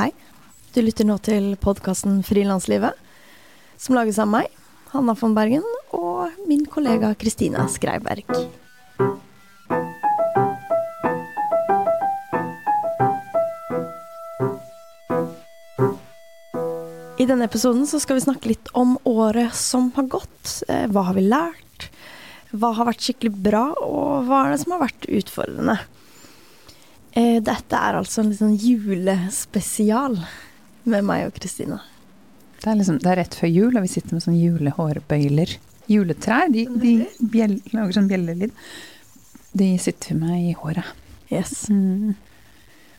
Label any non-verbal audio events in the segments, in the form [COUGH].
Hei. Du lytter nå til podkasten Frilanslivet, som lages av meg, Hanna von Bergen, og min kollega Kristina Skreiberg. I denne episoden skal vi snakke litt om året som har gått. Eh, Hva har vi lært? Hva har vært skikkelig bra, og hva er det som har vært utfordrende? Eh, Dette er altså en sånn julespesial med meg og Kristina. Det liksom, det er rett før jul, og vi sitter med sånne julehårbøyler. Juletrær, de, de bjell, lager sånn bjellelyd. De sitter vi med i håret. Yes. Mm.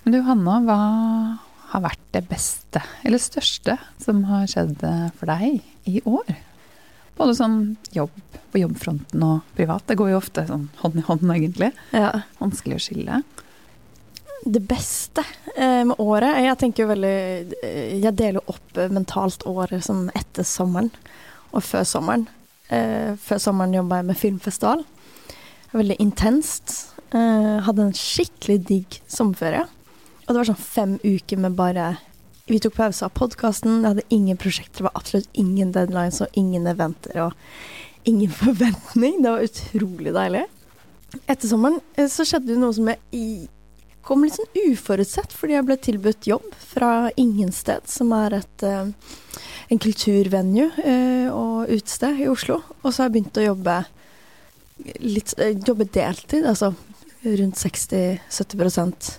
Men du Hanna, hva har vært det beste, eller største, som har skjedd for deg i år? Både sånn jobb på jobbfronten og privat. Det går jo ofte sånn hånd i hånd, egentlig. Ja. Vanskelig å skille. Det beste eh, med året Jeg tenker veldig eh, Jeg deler opp eh, mentalt året sånn etter sommeren og før sommeren. Før sommeren jobba jeg med filmfestival. Veldig intenst. Hadde en skikkelig digg sommerferie. Og det var sånn fem uker med bare Vi tok pause av podkasten. Jeg hadde ingen prosjekter. Det var absolutt ingen deadlines og ingen eventer og ingen [LAUGHS] forventning. Det var utrolig deilig. Etter sommeren så skjedde jo noe som jeg kom litt sånn uforutsett, fordi jeg ble tilbudt jobb fra Ingensted, som er et, eh, en kulturvenue eh, og utested i Oslo. Og så har jeg begynt å jobbe, litt, eh, jobbe deltid, altså rundt 60-70%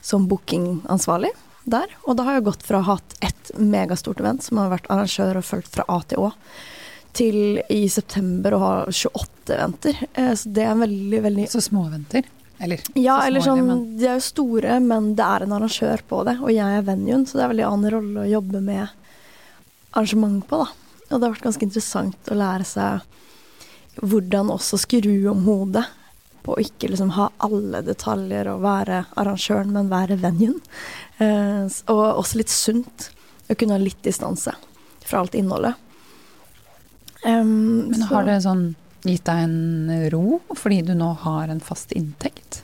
som bookingansvarlig der. Og da har jeg gått fra å ha hatt ett megastort event, som har vært arrangør og fulgt fra A til Å, til i september å ha 28 eventer. Så det er veldig, veldig Så småventer. Eller ja, så eller sånn, men- de er jo store, men det er en arrangør på det, og jeg er venuen, så det er veldig annen rolle å jobbe med arrangement på, da. Og det har vært ganske interessant å lære seg hvordan også skru om hodet på å ikke liksom ha alle detaljer og være arrangøren, men være venuen. Eh, og også litt sunt å kunne ha litt distanse fra alt innholdet. Um, Men så- har det sånn gitt deg en ro fordi du nå har en fast inntekt?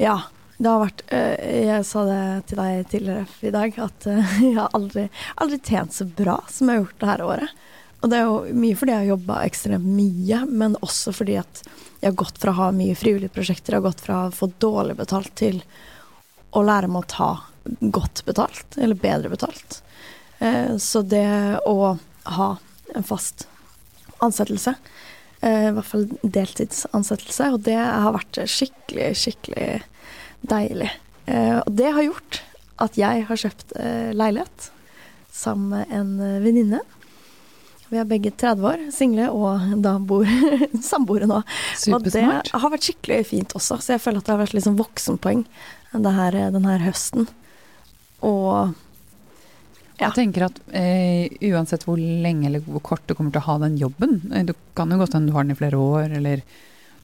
Ja. Det har vært øh, Jeg sa det til deg tidligere i dag, at øh, [LAUGHS] jeg har aldri, aldri tjent så bra som jeg har gjort det her året. Og det er jo mye fordi jeg har jobba ekstremt mye, men også fordi at jeg har gått fra å ha mye frivillige prosjekter, jeg har gått fra å få dårlig betalt til å lære meg å ta godt betalt, eller bedre betalt. Eh, Så det å ha en fast ansettelse, eh, i hvert fall deltidsansettelse, og det har vært skikkelig, skikkelig deilig. Eh, Og det har gjort at jeg har kjøpt eh, leilighet sammen med en eh, venninne. Vi er begge 30 år, single, og da bor [LAUGHS] samboere nå. Og det har vært skikkelig fint også, så jeg føler at det har vært sånn voksenpoeng denne her, den høsten. Og ja. Jeg tenker at eh, uansett hvor lenge eller hvor kort du kommer til å ha den jobben eh, Det kan jo godt hende du har den i flere år, eller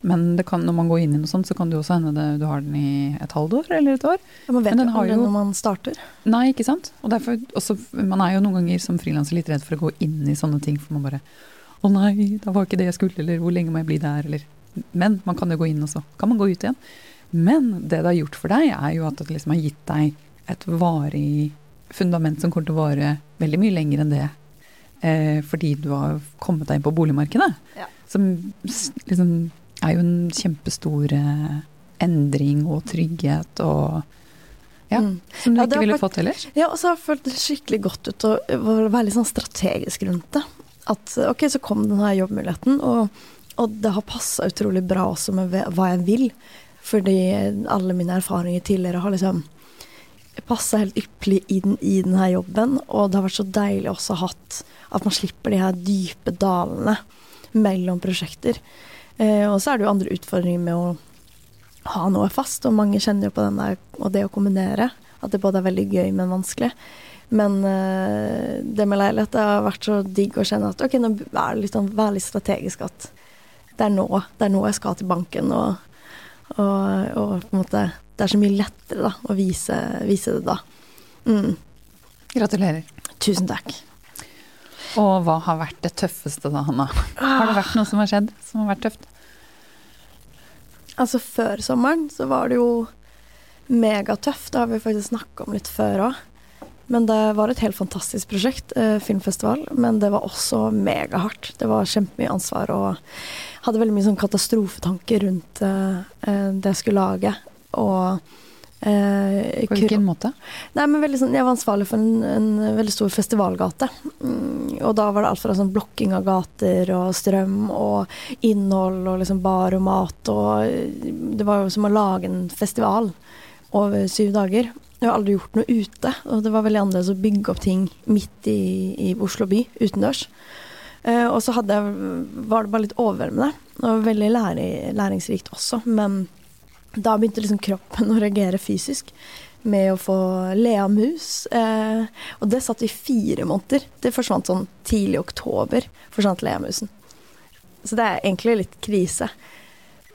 Men det kan, når man går inn i noe sånt, så kan det også hende det, du har den i et halvt år eller et år. man vet Men den jo aldri når man starter. Nei, ikke sant? Og derfor også Man er jo noen ganger som frilanser litt redd for å gå inn i sånne ting, for man bare Å nei, det var ikke det jeg skulle, eller hvor lenge må jeg bli der, eller Men man kan jo gå inn, og så kan man gå ut igjen. Men det det har gjort for deg, er jo at det liksom har gitt deg et varig fundament som kommer til å vare veldig mye lenger enn det. Eh, fordi du har kommet deg inn på boligmarkedet. Ja. Som liksom er jo en kjempestor eh, endring og trygghet og Ja, Mm. som du Ja, ikke ville fått ellers. Ja, og så har jeg følt skikkelig godt ut å være litt sånn strategisk rundt det. At ok, så kom denne jobbmuligheten, og, og det har passa utrolig bra også med hva jeg vil. Fordi alle mine erfaringer tidligere har liksom passa helt ypperlig inn i denne jobben. Og det har vært så deilig også hatt at man slipper de her dype dalene mellom prosjekter. Eh, og så er det jo andre utfordringer med å ha noe fast, og mange kjenner jo på den der, og det å kombinere. At det både er veldig gøy, men vanskelig. Men eh, det med leilighet det har vært så digg å kjenne at ok, nå det litt sånn, vær litt strategisk at det er nå, det er nå jeg skal til banken, og, og, og på en måte Det er så mye lettere da, å vise, vise det da. Mm. Gratulerer. Tusen takk. Og hva har vært det tøffeste da, Hanna? Har det vært noe som har skjedd som har vært tøft? Altså før sommeren så var det jo megatøft. Det har vi faktisk snakka om litt før òg. Men det var et helt fantastisk prosjekt, eh, filmfestival. Men det var også megahardt. Det var kjempemye ansvar og hadde veldig mye sånn katastrofetanker rundt eh, eh, det jeg skulle lage. Og eh, På hvilken måte? Nei, sånn, Jeg var ansvarlig for en, en veldig stor festivalgate. Mm, og da var det alt fra sånn blokking av gater og strøm og innhold og liksom bar og mat og eh, Det var jo som å lage en festival over syv dager. Jeg har aldri gjort noe ute, og det var veldig annerledes å bygge opp ting midt i, i Oslo by, utendørs. Eh, og så hadde var det bare litt overveldende, og veldig lære, læringsrikt også. Men da begynte liksom kroppen å reagere fysisk med å få Lea mus. Eh, og det satt i fire måneder. Det forsvant sånn tidlig i oktober, forsvant leamusen. Så det er egentlig litt krise.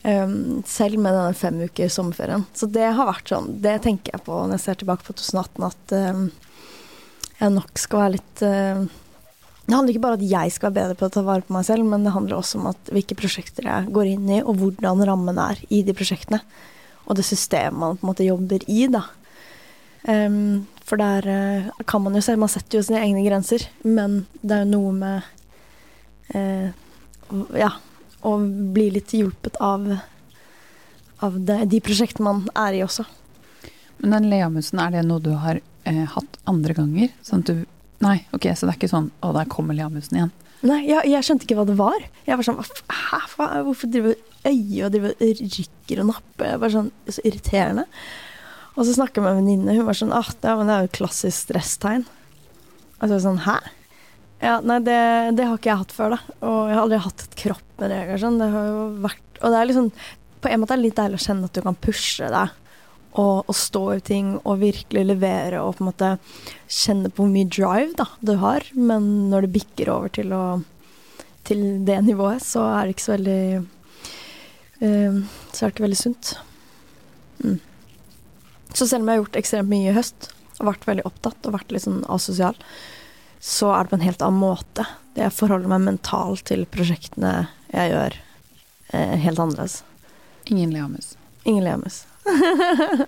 Um, selv med denne fem uker sommerferien. Så det har vært sånn, det tenker jeg på når jeg ser tilbake på 2018, at um, jeg nok skal være litt uh, Det handler ikke bare om at jeg skal være bedre på å ta vare på meg selv, men det handler også om at hvilke prosjekter jeg går inn i, og hvordan rammen er i de prosjektene. Og det systemet man på en måte jobber i, da. Um, for der uh, kan man jo se Man setter jo sine egne grenser, men det er jo noe med uh, Ja å bli litt hjulpet av, av det, de prosjektene man er i også. Men den leamusen, er det noe du har uh, hatt andre ganger? Sånn at du Nei, ok, så det er ikke sånn å, der kommer leamusen igjen. Nei, jeg, jeg, skjønte ikke hva det var. Jeg var sånn Hæ, hvorfor driver øyet og driver rykker og napper? Var sånn, Så irriterende. Og så snakker jeg med en venninne, hun var sånn ah, det, er jo klassisk stresstegn. Og så var jeg sånn hæ? Ja, nei, det, det, har ikke jeg hatt før, da. Og jeg har aldri hatt et kropp med det. Sånn. Det har jo vært Og det er liksom På en måte er det litt deilig å kjenne at du kan pushe deg og, og, stå i ting og virkelig levere og på en måte kjenne på hvor mye drive da, du har. Men når det bikker over til, å, til det nivået, så er det ikke så veldig Så er det ikke veldig sunt. Mm. Så selv om jeg har gjort ekstremt mye i høst, og vært veldig opptatt og vært litt sånn asosial, så er det på en helt annen måte. Jeg forholder meg mentalt til prosjektene jeg gjør, eh, helt annerledes. Ingen leamus. Ingen leamus. [LAUGHS]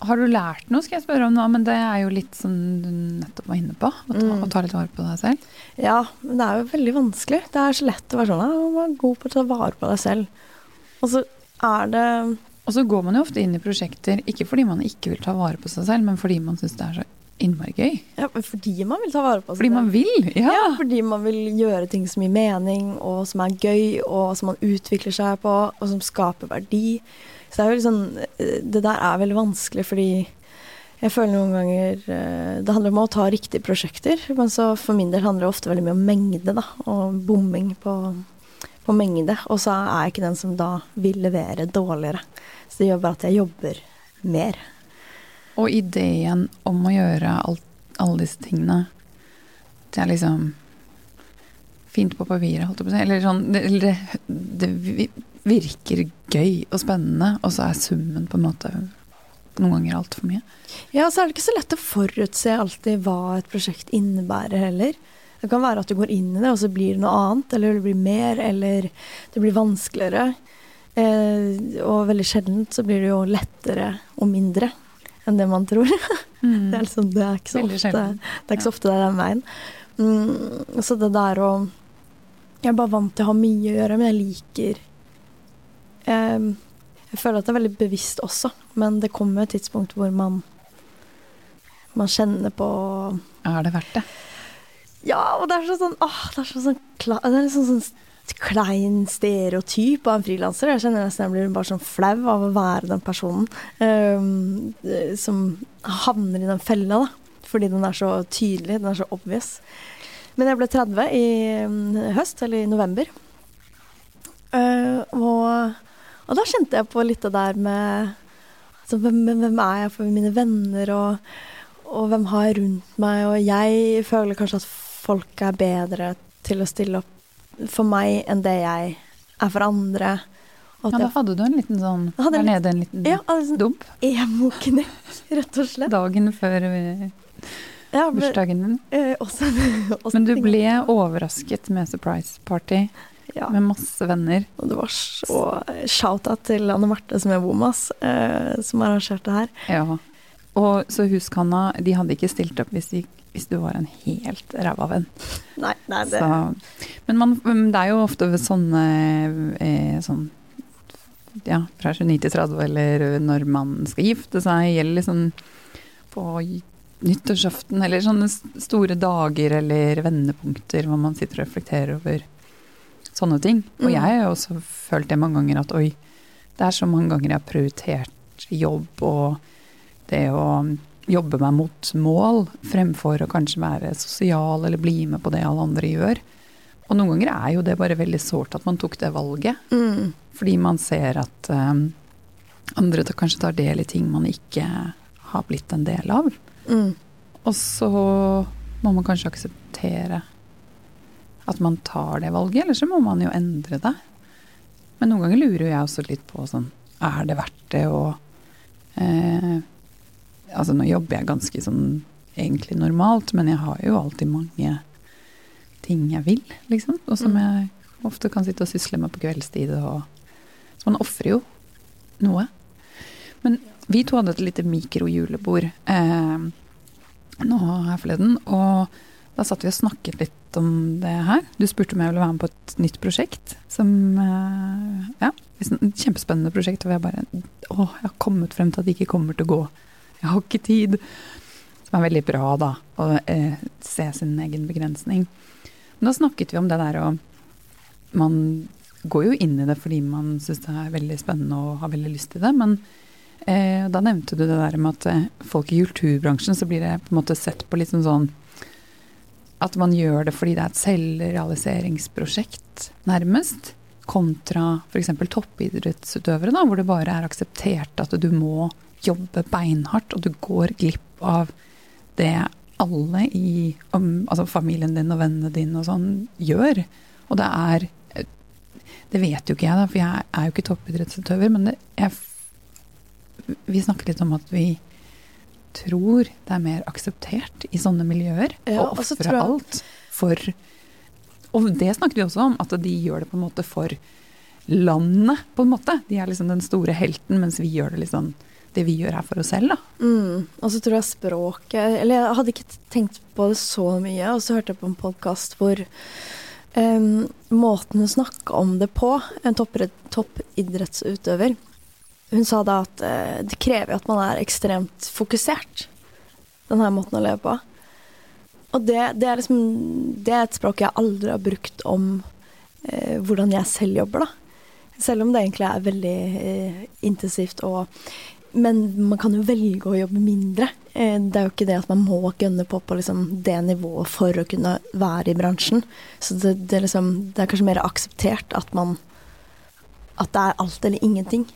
Har du lært noe, skal jeg spørre om nå, men det er jo litt som du nettopp var inne på. Å ta, mm. å ta litt vare på deg selv. Ja, men det er jo veldig vanskelig. Det er så lett å være sånn å være god på å ta vare på deg selv. Og så er det Og så går man jo ofte inn i prosjekter ikke fordi man ikke vil ta vare på seg selv, men fordi man syns det er så innmari gøy. Ja, fordi man vil ta vare på seg Fordi man vil, ja. ja. Fordi man vil gjøre ting som gir mening, og som er gøy, og som man utvikler seg på, og som skaper verdi. Så det er jo liksom Det der er veldig vanskelig fordi jeg føler noen ganger eh, Det handler om å ta riktige prosjekter, men så for min del handler det ofte veldig mye om mengde, da, og bomming på, på mengde. Og så er jeg ikke den som da vil levere dårligere. Så det gjør bare at jeg jobber mer. Og ideen om å gjøre alt, alle disse tingene Det er liksom fint på papiret, holdt jeg på å si. Eller sånn det, det, det, virker gøy og spennende, og så er summen på en måte noen ganger altfor mye. Ja, så er det ikke så lett å forutse alltid hva et prosjekt innebærer heller. Det kan være at du går inn i det, og så blir det noe annet, eller det blir mer, eller det blir vanskeligere. Eh, og veldig sjeldent så blir det jo lettere og mindre enn det man tror. [LAUGHS] Mm. Det, er liksom, det, er ikke så ofte, det er ikke så ofte det er den veien. Mm, så det der å Jeg er bare vant til å ha mye å gjøre, men jeg liker eh, Jeg føler at det er veldig bevisst også, men det kommer et tidspunkt hvor man man kjenner på Er det verdt det? Ja, og det er så sånn åh, det er sånn, sånn, det er sånn, sånn klein stereotyp av en frilanser. Jeg kjenner nesten jeg blir bare sånn flau av å være den personen um, som havner i den fella, da. Fordi den er så tydelig, den er så obvious. Men jeg ble 30 i um, høst, eller i november. Uh, og, og, da kjente jeg på litt det der med altså, hvem, hvem, er jeg for mine venner, og, og hvem har jeg rundt meg? Og jeg føler kanskje at folk er bedre til å stille opp for meg enn det jeg er for andre. ja, da hadde du en liten sånn der nede, en liten ja, altså, dump? Emo-knekk, [LAUGHS] rett og slett. Dagen før ja, bursdagen din. Eh, også, [LAUGHS] også Men du ble overrasket med surprise party ja. med masse venner. Og det var så shout-out til Anne Marte som er Womas, eh, som arrangerte her. Ja. Og så Huskanna, de hadde ikke stilt opp hvis, de, hvis du var en helt ræva venn. Nei, nei, det Så, men man, det er jo ofte sånne eh, sånn ja, fra 29 til 30, eller når man skal gifte seg, eller liksom på nyttårsaften, eller sånne store dager eller vendepunkter hvor man sitter og reflekterer over sånne ting. Og Mm. jeg har også følt det mange ganger at oi, det er så mange ganger jeg har prioritert jobb og det å jobbe meg mot mål fremfor å kanskje være sosial eller bli med på det alle andre gjør. Og noen ganger er jo det bare veldig sårt at man tok det valget. mm, Fordi man ser at um, andre kanskje tar del i ting man ikke har blitt en del av. mm, Og så må man kanskje akseptere at man tar det valget, eller så må man jo endre det. Men noen ganger lurer jeg også litt på sånn Er det verdt det å eh, Altså nå jobber jeg ganske sånn egentlig normalt, men jeg har jo alltid mange ting jeg vil, liksom. Og som Mm. jeg ofte kan sitte og sysle med på kveldstid. Og, så man ofrer jo noe. Men vi to hadde et lite mikrojulebord eh, nå her forleden, og da satt vi og snakket litt om det her. Du spurte om jeg ville være med på et nytt prosjekt. Som eh, Ja, et kjempespennende prosjekt. Og jeg bare Å, jeg har kommet frem til at det ikke kommer til å gå. Jeg har ikke tid. Som er veldig bra, da. Å eh, se sin egen begrensning. Men da snakket vi om det der og Man går jo inn i det fordi man syns det er veldig spennende og har veldig lyst til det, men eh, da nevnte du det der med at eh, folk i kulturbransjen så blir det på en måte sett på litt sånn sånn at man gjør det fordi det er et selvrealiseringsprosjekt, nærmest, kontra f.eks. toppidrettsutøvere, da, hvor det bare er akseptert at du må jobbe beinhardt, og du går glipp av det alle i altså familien din og vennene dine og sånn gjør. Og det er Det vet jo ikke jeg, da, for jeg er jo ikke toppidrettsutøver, men det, jeg, vi snakker litt om at vi tror det er mer akseptert i sånne miljøer Ja, å ofre jeg- alt for Og det snakket vi også om, at de gjør det på en måte for landet, på en måte. De er liksom den store helten, mens vi gjør det liksom det vi gjør her for oss selv, da. mm. Og så tror jeg språket Eller jeg hadde ikke tenkt på det så mye, og så hørte jeg på en podkast hvor um, måten hun snakka om det på, en toppidrettsutøver Hun sa da at uh, det krever at man er ekstremt fokusert, den her måten å leve på. Og det, det er liksom Det er et språk jeg aldri har brukt om eh, hvordan jeg selv jobber, da. Selv om det egentlig er veldig eh, intensivt og Men man kan jo velge å jobbe mindre. Eh, det er jo ikke det at man må gønne på på liksom det nivået for å kunne være i bransjen. Så det, det, er liksom, det er kanskje mer akseptert at man At det er alt eller ingenting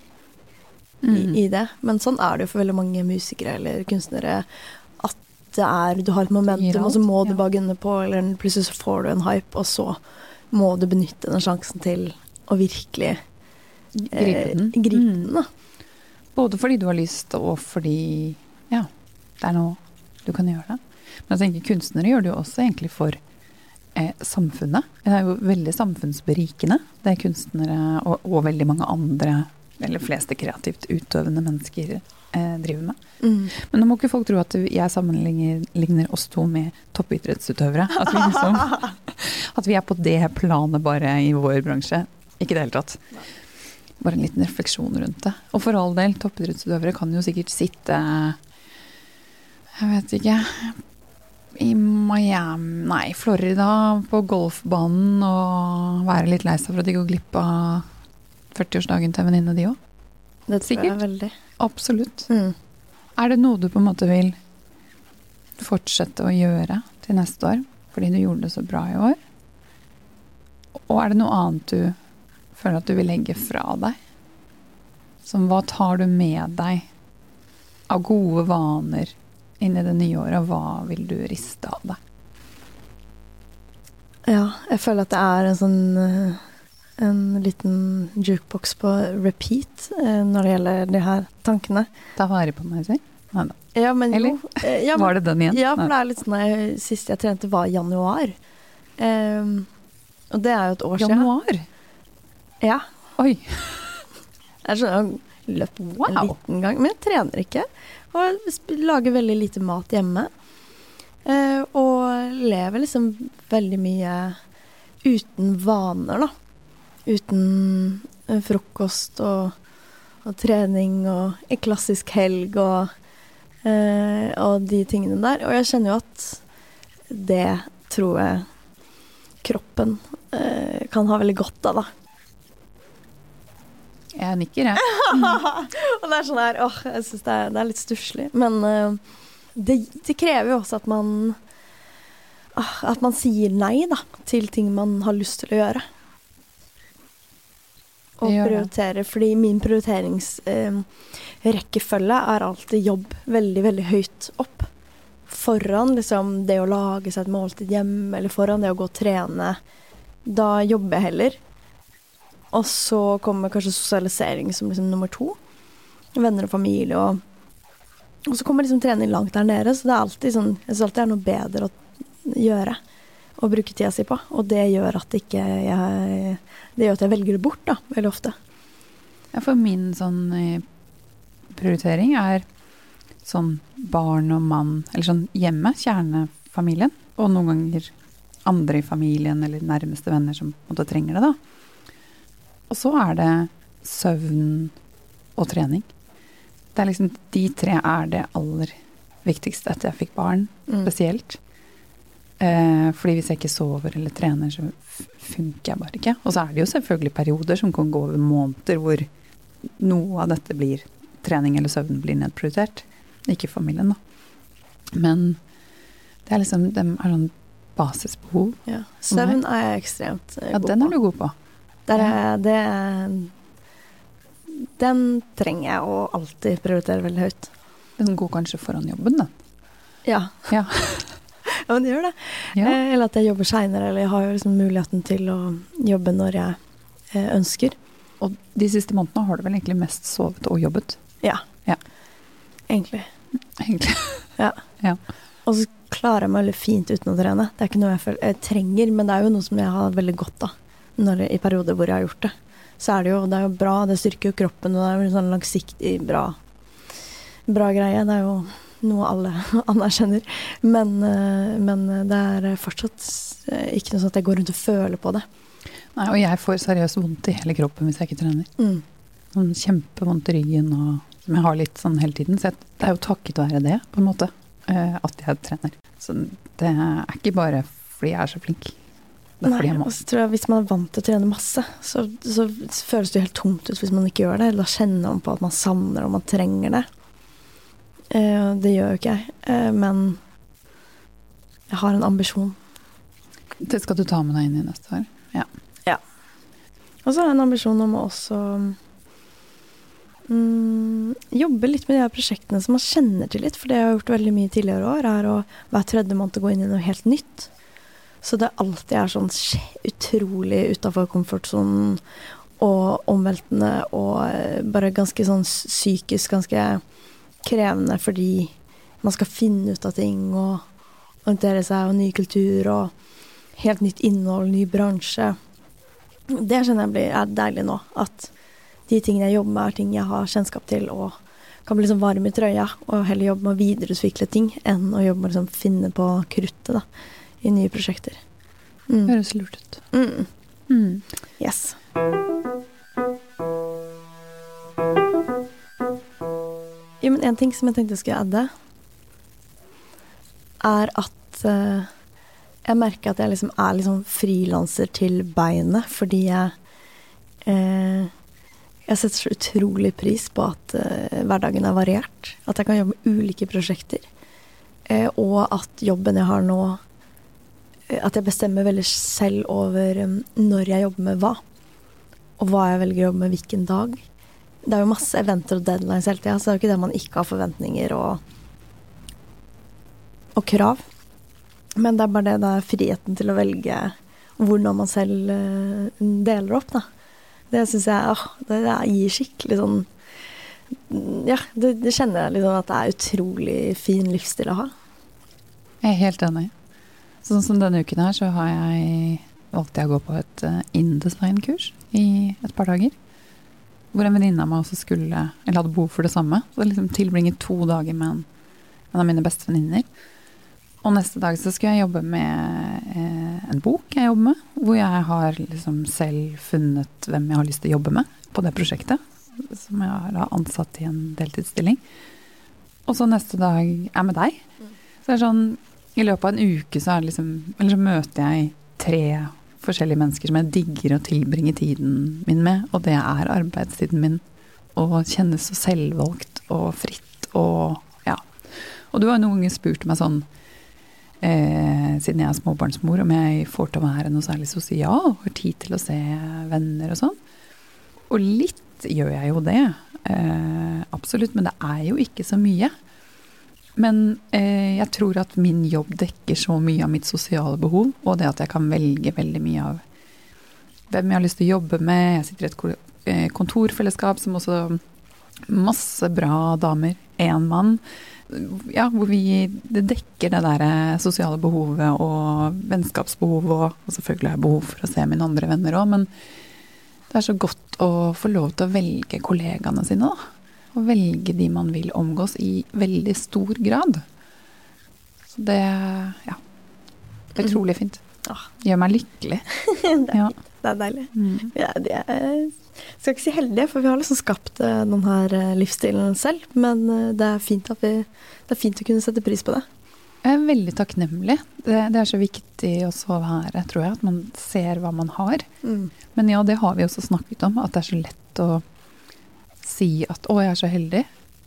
Mm. i, i det. Men sånn er det jo for veldig mange musikere eller kunstnere. At det er Du har et momentum, og så må du bare gunne på, eller plutselig så får du en hype, og så må du benytte den sjansen til å virkelig Gripe den. Eh, gripe Mm. den da. Både fordi du har lyst, og fordi ja, det er noe du kan gjøre det. Men jeg tenker kunstnere gjør det jo også egentlig for eh, samfunnet. Det er jo veldig samfunnsberikende, det kunstnere og, og veldig mange andre, eller fleste kreativt utøvende mennesker eh, driver med. Mm. Men nå må ikke folk tro at jeg sammenligner oss to med toppidrettsutøvere. At vi, liksom, [LAUGHS] at vi er på det planet bare i vår bransje. Ikke i det hele tatt. Bare en liten refleksjon rundt det. Og for all del, toppidrettsutøvere kan jo sikkert sitte Jeg vet ikke I Miami Nei, Florida, på golfbanen og være litt lei seg for at de går glipp av 40-årsdagen til venninne, de òg. Det tror Sikkert. jeg veldig. Absolutt. Mm. Er det noe du på en måte vil fortsette å gjøre til neste år, fordi du gjorde det så bra i år? Og er det noe annet du føler at du vil legge fra deg? Som hva tar du med deg av gode vaner inn i det nye året, og hva vil du riste av deg? Ja, jeg føler at det er en sånn eh, en liten jukebox på repeat eh, når det gjelder de her tankene. Ta vare på meg selv? Nei da. Ja, men Eller? eh, Ja, men, Var det den igjen? ja, for det er litt sånn jeg, Sist jeg trente var i januar. Um, og det er jo et år siden. Januar? Ja. Oi. [LAUGHS] Jeg skjønner jeg har en Wow. liten gang, men jeg trener ikke. Og lager veldig lite mat hjemme. Eh, og lever liksom veldig mye uten vaner, da. Uten eh, frokost og, og trening og en klassisk helg og, eh, og de tingene der. Og jeg kjenner jo at det tror jeg kroppen eh, kan ha veldig godt av, da. Jeg nikker, jeg. [LAUGHS] og det er sånn her, åh, jeg syns det, det er litt stusslig. Men uh, det, det krever jo også at man uh, At man sier nei, da, til ting man har lyst til å gjøre. Og prioritere. Fordi min prioriteringsrekkefølge er alltid jobb veldig, veldig høyt opp. Foran liksom det å lage seg et måltid hjemme, eller foran det å gå og trene. Da jobber jeg heller. Og så kommer kanskje sosialisering som liksom nummer to. Venner og familie og Og så kommer liksom trening langt der nede, så det er alltid sånn Jeg syns alltid det er noe bedre å gjøre. og bruke tida si på. Og det gjør at ikke jeg Det gjør at jeg velger det bort, da, veldig ofte. Ja, for min sånn eh, prioritering er sånn barn og mann, eller sånn hjemme, kjernefamilien, og noen ganger andre i familien eller nærmeste venner som måte trenger det, da. Og så er det søvn og trening. Det er liksom de tre er det aller viktigste etter jeg fikk barn, Mm. spesielt. Eh, fordi hvis jeg ikke sover eller trener, så funker jeg bare ikke. Og så er det jo selvfølgelig perioder som kan gå over måneder hvor noe av dette blir trening eller søvn blir nedprioritert. Ikke familien, da. Men det er liksom de er sånn basisbehov. Ja. Søvn er jeg ekstremt god på. Ja, den er du god på. Der er, det er- Den trenger jeg å alltid prioritere veldig høyt. Den går kanskje foran jobben, da? Ja. Ja. [LAUGHS] ja, men det gjør det. Ja. Eh, Eller at jeg jobber seinere, eller jeg har jo liksom muligheten til å jobbe når jeg eh, ønsker. Og de siste månedene har du vel egentlig mest sovet og jobbet, Ja. Ja. Egentlig. egentlig. [LAUGHS] Og så klarer jeg meg veldig fint uten å trene. Det er ikke noe jeg, føler, jeg trenger, men det er jo noe som jeg har veldig godt av når, i perioder hvor jeg har gjort det. Så er det jo, det er jo bra, det styrker jo kroppen, og det er jo en sånn langsiktig bra, bra greie. Det er jo noe alle [LAUGHS] anerkjenner. Men, eh, men det er fortsatt ikke noe sånn at jeg går rundt og føler på det. Nei, og jeg får seriøst vondt i hele kroppen hvis jeg ikke trener. Mm. Sånn kjempevondt i ryggen, og, som jeg har litt sånn hele tiden. Så jeg, det er jo takket være det, på en måte, eh, at jeg trener. Så det er ikke bare fordi jeg er så flink. Nei, og så tror jeg Hvis man er vant til å trene masse, så, så føles det jo helt tomt ut hvis man ikke gjør det. Eller Da kjenner man på at man savner og man trenger det. Eh, det gjør jo ikke jeg, eh, men jeg har en ambisjon. Det skal du ta med deg inn i neste år. Ja. Og så har jeg en ambisjon om å også mm, jobbe litt med de her prosjektene som man kjenner til litt. For det jeg har gjort veldig mye tidligere år, er å hver tredje måned gå inn i noe helt nytt. Så det alltid er sånn utrolig utafor komfortsonen og omveltende og eh, bare ganske sånn psykisk ganske krevende fordi man skal finne ut av ting og orientere seg og ny kultur og helt nytt innhold, ny bransje. Det kjenner jeg blir, er deilig nå. At de tingene jeg jobber med, er ting jeg har kjennskap til og kan bli liksom varm i trøya. Og heller jobbe med å videreutvikle ting enn å jobbe med å liksom finne på kruttet da, i nye prosjekter. Mm. Høres lurt ut. Mm. Mm. Yes. Jo, men en ting som jeg tenkte jeg skulle adde, er at uh, jeg merker at jeg liksom er liksom frilanser til beinet, fordi jeg uh, Jeg setter så utrolig pris på at uh, hverdagen er variert. At jeg kan jobbe med ulike prosjekter. Og at jobben jeg har nå At jeg bestemmer veldig selv over eh, når jeg jobber med hva. Og hva jeg velger å jobbe med hvilken dag. Det er jo masse eventer og deadlines hele tida, så det er jo ikke det man ikke har forventninger og, og krav. Men det er bare det, det er friheten til å velge hvordan man selv eh, deler opp, da. Det syns jeg åh, det gir skikkelig sånn Ja, det, det kjenner jeg liksom at det er utrolig fin livsstil å ha. Jeg er helt enig. Sånn som denne uken her, så har jeg valgte jeg å gå på et eh, InDesign-kurs i et par dager. hvor en venninne av meg også skulle, eller hadde behov for det samme. Så liksom tilbringe to dager med en, en av mine beste venninner. Og neste dag så skulle jeg jobbe med eh, en bok jeg jobber med, hvor jeg har liksom selv funnet hvem jeg har lyst til å jobbe med på det prosjektet. Som jeg har ansatt i en deltidsstilling. Og så neste dag er med deg. Så det er sånn I løpet av en uke så, liksom, så møter jeg tre forskjellige mennesker som jeg digger å tilbringe tiden min med, og det er arbeidstiden min. Og kjennes så selvvalgt og fritt og ja. Og du har noen ganger spurt meg sånn eh, siden jeg er småbarnsmor, om jeg får til å være noe særlig sosial, har tid til å se venner og sånn. Og litt gjør jeg jo det. Eh, absolutt. Men det er jo ikke så mye. Men eh, jeg tror at min jobb dekker så mye av mitt sosiale behov, og det at jeg kan velge veldig mye av hvem jeg har lyst til å jobbe med. Jeg sitter i et eh, kontorfellesskap som også Masse bra damer. Én mann. Ja, hvor vi Det dekker det derre eh, sosiale behovet og vennskapsbehovet, og, og selvfølgelig har jeg behov for å se mine andre venner òg, men det er så godt å få lov til å velge kollegaene sine, da å velge de man vil omgås i veldig stor grad. Så det ja. Er utrolig fint. Gjør meg lykkelig. [LAUGHS] det, er, ja. det, er, deilig. Mm. Ja, det er, skal ikke si heldige, for vi har liksom skapt eh, denne eh, livsstilen selv. Men eh, det er, fint at vi, det er fint å kunne sette pris på det. Jeg er veldig takknemlig. Det, det er så viktig også å være, tror jeg, at man ser hva man har. Mm. Men ja, det har vi også snakket om, at det er så lett å si at 'å, jeg er så heldig',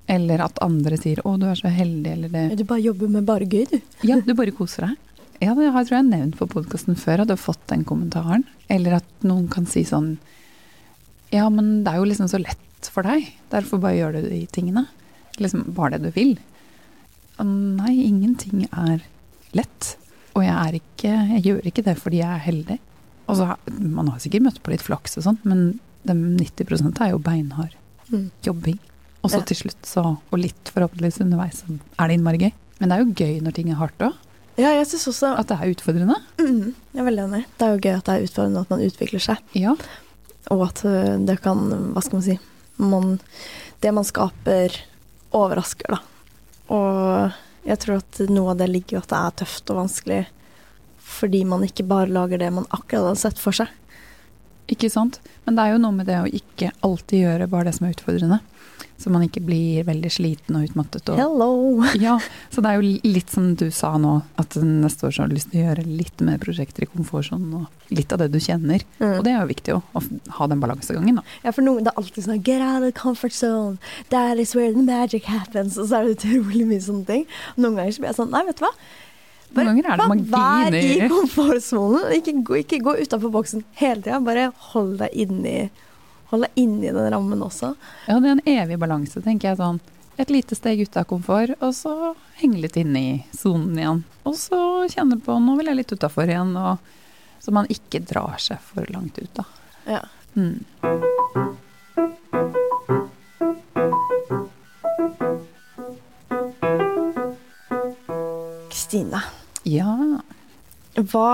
eller at andre sier 'å, du er så heldig', eller det Du bare jobber med bare gøy, du. Ja, du bare koser deg. Ja, det har jeg tror jeg nevnt på podkasten før, at du har fått den kommentaren. Eller at noen kan si sånn Ja, men det er jo liksom så lett for deg, derfor bare gjør du de tingene. Liksom bare det du vil. Og nei, ingenting er lett. Og jeg er ikke Jeg gjør ikke det fordi jeg er heldig. Altså, man har sikkert møtt på litt flaks og sånn, men 90% er jo beinhard mm. jobbing. Og så til slutt, så, og litt forhåpentligvis underveis, så er det innmari gøy. Men det er jo gøy når ting er hardt òg. Ja, jeg synes også At det er utfordrende. Mm, jeg er veldig enig. Det er jo gøy at det er utfordrende at man utvikler seg. Ja. Og at øh, det kan, hva skal man si man, Det man skaper, overrasker, da. Og jeg tror at noe av det ligger jo at det er tøft og vanskelig fordi man ikke bare lager det man akkurat har sett for seg. Ikke sant. Men det er jo noe med det å ikke alltid gjøre bare det som er utfordrende. Så man ikke blir veldig sliten og utmattet. Og, Hello! [LAUGHS] Ja, så det er jo litt som du sa nå, at neste år så har du lyst til å gjøre litt mer prosjekter i komfortsonen og litt av det du kjenner. Mm. Og det er jo viktig å, å ha den balansegangen, da. Ja, for noen det er alltid sånn Get out of the comfort zone. That is where the magic happens. Og så er det utrolig mye sånne ting. Noen ganger så blir jeg sånn Nei, vet du hva. Noen ganger er det magi Vær i komfortsonen. Ikke gå, ikke gå utafor boksen hele tida. Bare hold deg inni Hold deg inni den rammen også. Ja, det er en evig balanse, tenker jeg sånn. Et lite steg ut av komfort, og så henge litt inne i sonen igjen. Og så kjenne på Nå vil jeg litt utafor igjen. Og, så man ikke drar seg for langt ut, da. Ja. Mm. Ja. Hva,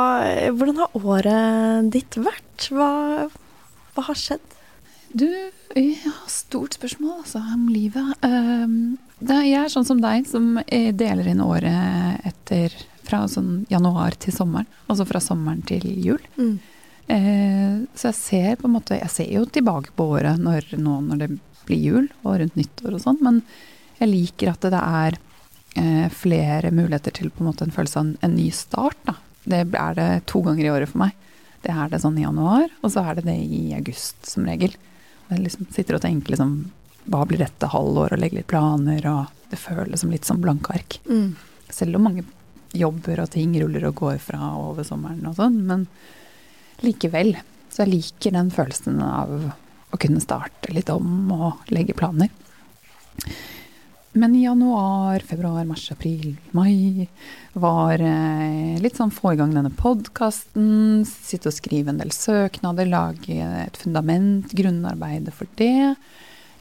hvordan har året ditt vært? Hva, hva har skjedd? Du, ja, stort spørsmål altså, om livet. Um, er, jeg er sånn som deg, som deler inn året etter fra sånn januar til sommeren. Altså fra sommeren til jul. Mm. Uh, så jeg ser på en måte Jeg ser jo tilbake på året når, nå når det blir jul og rundt nyttår og sånn, men jeg liker at det er eh, flere muligheter til på en måte en følelse av en, en, ny start. Da. Det er det to ganger i året for meg. Det er det sånn i januar, og så er det det i august som regel. Jeg liksom sitter og tenker liksom hva blir dette halvår, og legger litt planer, og det føles som litt som blanke ark. Mm. Selv om mange jobber og ting ruller og går fra over sommeren og sånn, men likevel. Så jeg liker den følelsen av å kunne starte litt om og legge planer. Men januar, februar, mars, april, mai var eh, litt sånn få i gang denne podkasten. Sitte og skrive en del søknader, lage et fundament, grunnarbeidet for det.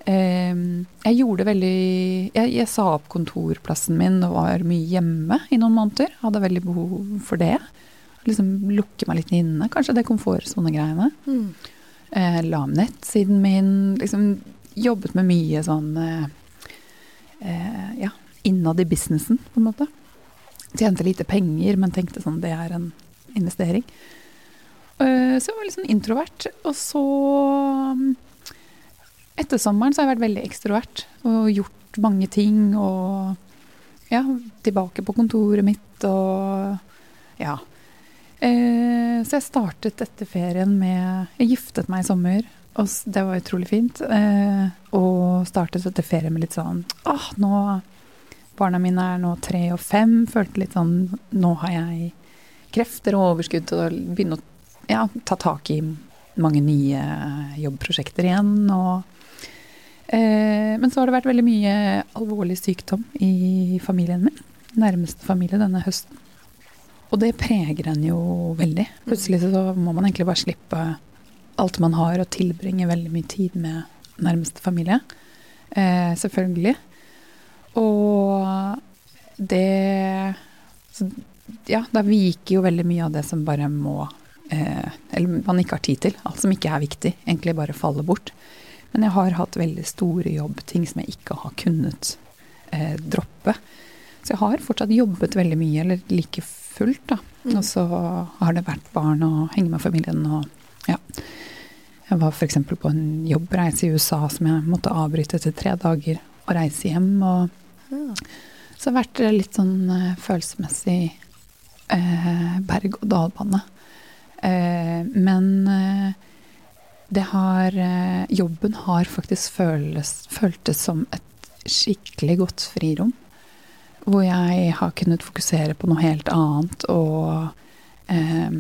Eh, jeg gjorde veldig jeg, jeg, sa opp kontorplassen min og var mye hjemme i noen måneder. Hadde veldig behov for det. Liksom lukke meg litt inne. Kanskje det komfortsonegreiene. Mm. Eh, la om nettsiden min. Liksom jobbet med mye sånn eh, ja, innad i businessen, på en måte. Tjente lite penger, men tenkte sånn det er en investering. Eh, så jeg var litt sånn introvert. Og så mm, Etter sommeren så har jeg vært veldig ekstrovert og gjort mange ting. Og ja, tilbake på kontoret mitt og ja. Eh, så jeg startet etter ferien med Jeg giftet meg i sommer, og det var utrolig fint. Eh, og startet etter ferie med litt sånn åh, nå Barna mine er nå tre og fem. Følte litt sånn Nå har jeg krefter og overskudd til å begynne å ja, ta tak i mange nye jobbprosjekter igjen. Og, eh, men så har det vært veldig mye alvorlig sykdom i familien min. Nærmeste familie denne høsten. Og det preger en jo veldig. Plutselig så må man egentlig bare slippe alt man har, og tilbringe veldig mye tid med nærmeste familie. Eh, selvfølgelig. Og det så, Ja, da viker jo veldig mye av det som bare må eh, Eller man ikke har tid til. Alt som ikke er viktig, egentlig bare faller bort. Men jeg har hatt veldig store jobbting som jeg ikke har kunnet eh, droppe. Så jeg har fortsatt jobbet veldig mye, eller like fullt, da. Mm. Og så har det vært barn og henge med familien og ja. Jeg var f.eks. på en jobbreise i USA som jeg måtte avbryte etter tre dager og reise hjem. Og så har det vært litt sånn uh, følelsesmessig uh, berg-og-dal-bane. Uh, men det har Jobben har faktisk føles, føltes som et skikkelig godt frirom hvor jeg har kunnet fokusere på noe helt annet. Og, eh,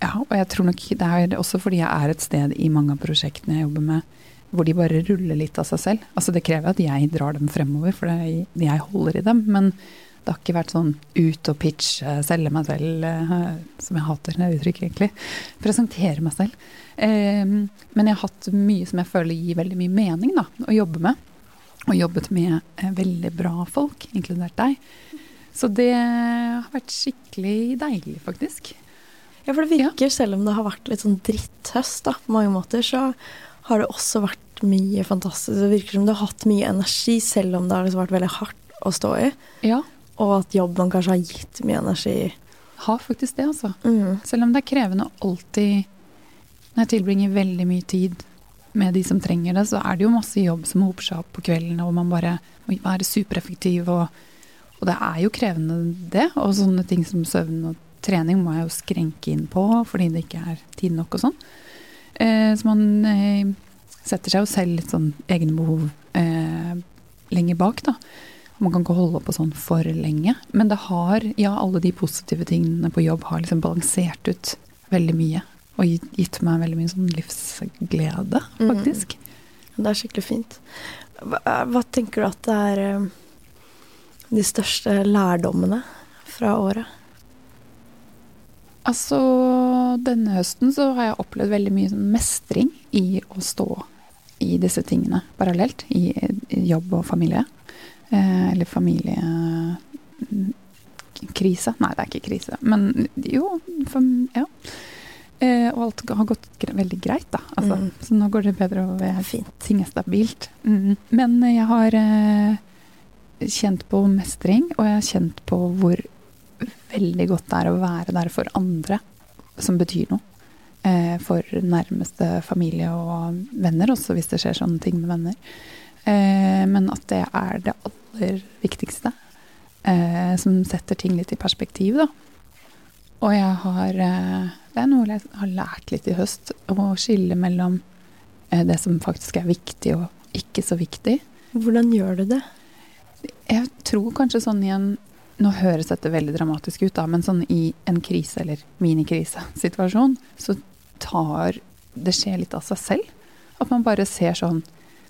ja, og jeg tror nok det er også fordi jeg er et sted i mange av prosjektene jeg jobber med, hvor de bare ruller litt av seg selv. Altså Det krever at jeg drar dem fremover, for det, jeg holder i dem. Men det har ikke vært sånn ut og pitche, selge meg selv, eh, som jeg hater det uttrykket, egentlig. Presentere meg selv. Eh, men jeg har hatt mye som jeg føler gir veldig mye mening da, å jobbe med og jobbet med eh, veldig bra folk, inkludert deg. Så det har vært skikkelig deilig, faktisk. Ja, for det virker, ja. selv om det har vært litt sånn dritthøst da, på mange måter, så har det også vært mye fantastisk. Det virker som du har hatt mye energi, selv om det har liksom vært veldig hardt å stå i. Ja. Og at jobben kanskje har gitt mye energi. Har faktisk det, altså. Mm. Selv om det er krevende alltid Når jeg tilbringer veldig mye tid med de som trenger det, så er det jo masse jobb som hoper seg opp på kvelden, og man bare må være supereffektiv. Og, og, det er jo krevende, det. Og sånne ting som søvn og trening må jeg jo skrenke inn på fordi det ikke er tid nok og sånn. Eh, så man eh, setter seg jo selv litt sånn egne behov eh, lenger bak, da. Man kan ikke holde på sånn for lenge. Men det har, ja, alle de positive tingene på jobb har liksom balansert ut veldig mye og gitt meg veldig mye sånn livsglede, mm. faktisk. Mm. Det er skikkelig fint. Hva, hva, tenker du at det er eh, de største lærdommene fra året? Altså, denne høsten så har jeg opplevd veldig mye sånn mestring i å stå i disse tingene parallelt. I, i jobb og familie. Eh, eller familiekrise. Nei, det er ikke krise. Men jo, for, ja. Eh, og alt har gått veldig greit, da. Altså, mm. Så nå går det bedre, og jeg, ting er stabilt. Mm. Men jeg har eh, kjent på mestring, og jeg har kjent på hvor veldig godt det er å være der for andre som betyr noe. Eh, for nærmeste familie og venner, også hvis det skjer sånne ting med venner. Eh, men at det er det aller viktigste. Eh, som setter ting litt i perspektiv, da. Og jeg har eh, Det er noe jeg har lært litt i høst. Å skille mellom eh, det som faktisk er viktig og ikke så viktig. Hvordan gjør du det? Jeg tror kanskje sånn i en Nå høres dette veldig dramatisk ut, da, men sånn i en krise- eller minikrisesituasjon, så tar det skjer litt av seg selv. At man bare ser sånn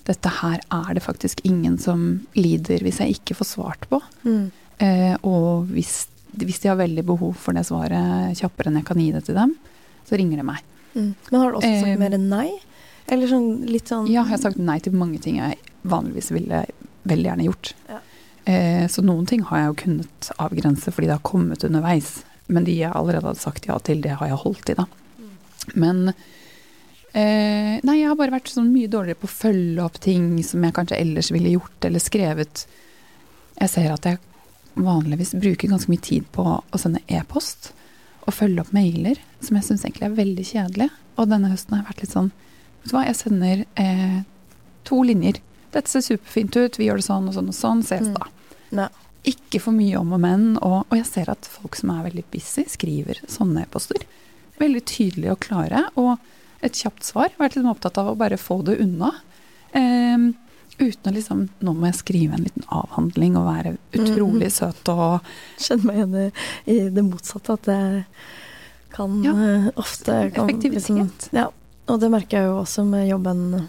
Dette her er det faktisk ingen som lider hvis jeg ikke får svart på. Mm. Eh, og hvis hvis de har veldig behov for det svaret kjappere enn jeg kan gi det til dem, så ringer de meg. Mm. Men har du også sagt eh, mer enn nei? Eller sånn litt sånn Ja, jeg har sagt nei til mange ting jeg vanligvis ville veldig gjerne gjort. Eh, så noen ting har jeg jo kunnet avgrense fordi det har kommet underveis. Men de jeg allerede hadde sagt ja til, det har jeg holdt i, da. Men Eh, nei, jeg har bare vært sånn mye dårligere på å følge opp ting som jeg kanskje ellers ville gjort eller skrevet. Jeg ser at jeg vanligvis bruker ganske mye tid på å sende e-post og følge opp mailer, som jeg syns egentlig er veldig kjedelig. Og denne høsten har jeg vært litt sånn Vet du hva, jeg sender eh, to linjer. Dette ser superfint ut, vi gjør det sånn og sånn og sånn, ses Mm. da. Ja. Ikke for mye om og men. Og, og jeg ser at folk som er veldig busy, skriver sånne e-poster. Veldig tydelige og klare. Og et kjapt svar. Vært litt opptatt av å bare få det unna. Um, uten å liksom Nå må jeg skrive en liten avhandling og være utrolig mm. søt og Kjenner meg igjen i, i det motsatte, at det kan Ja. eh, ofte kan, Effektivitet. Liksom, ja, og det merker jeg jo også med jobben.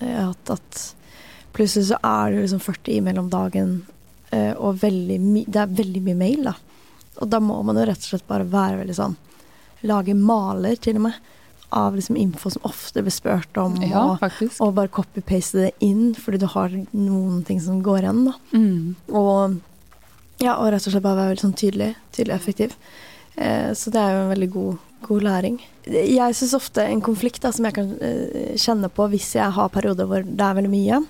jeg har At, at plutselig så er det liksom 40 e-mail om dagen, eh, og det er veldig mye mail, da. Og da må man jo rett og slett bare være veldig sånn Lage maler, til og med, av liksom info som ofte blir spurt om. Ja, og, og bare copy-paste det inn, fordi du har noen ting som går igjen, da. Mm. Og, ja, og rett og slett bare være veldig sånn tydelig, tydelig effektiv. Eh, så det er jo en veldig god, god læring. Jeg syns ofte en konflikt da, som jeg kan eh, kjenne på hvis jeg har perioder hvor det er veldig mye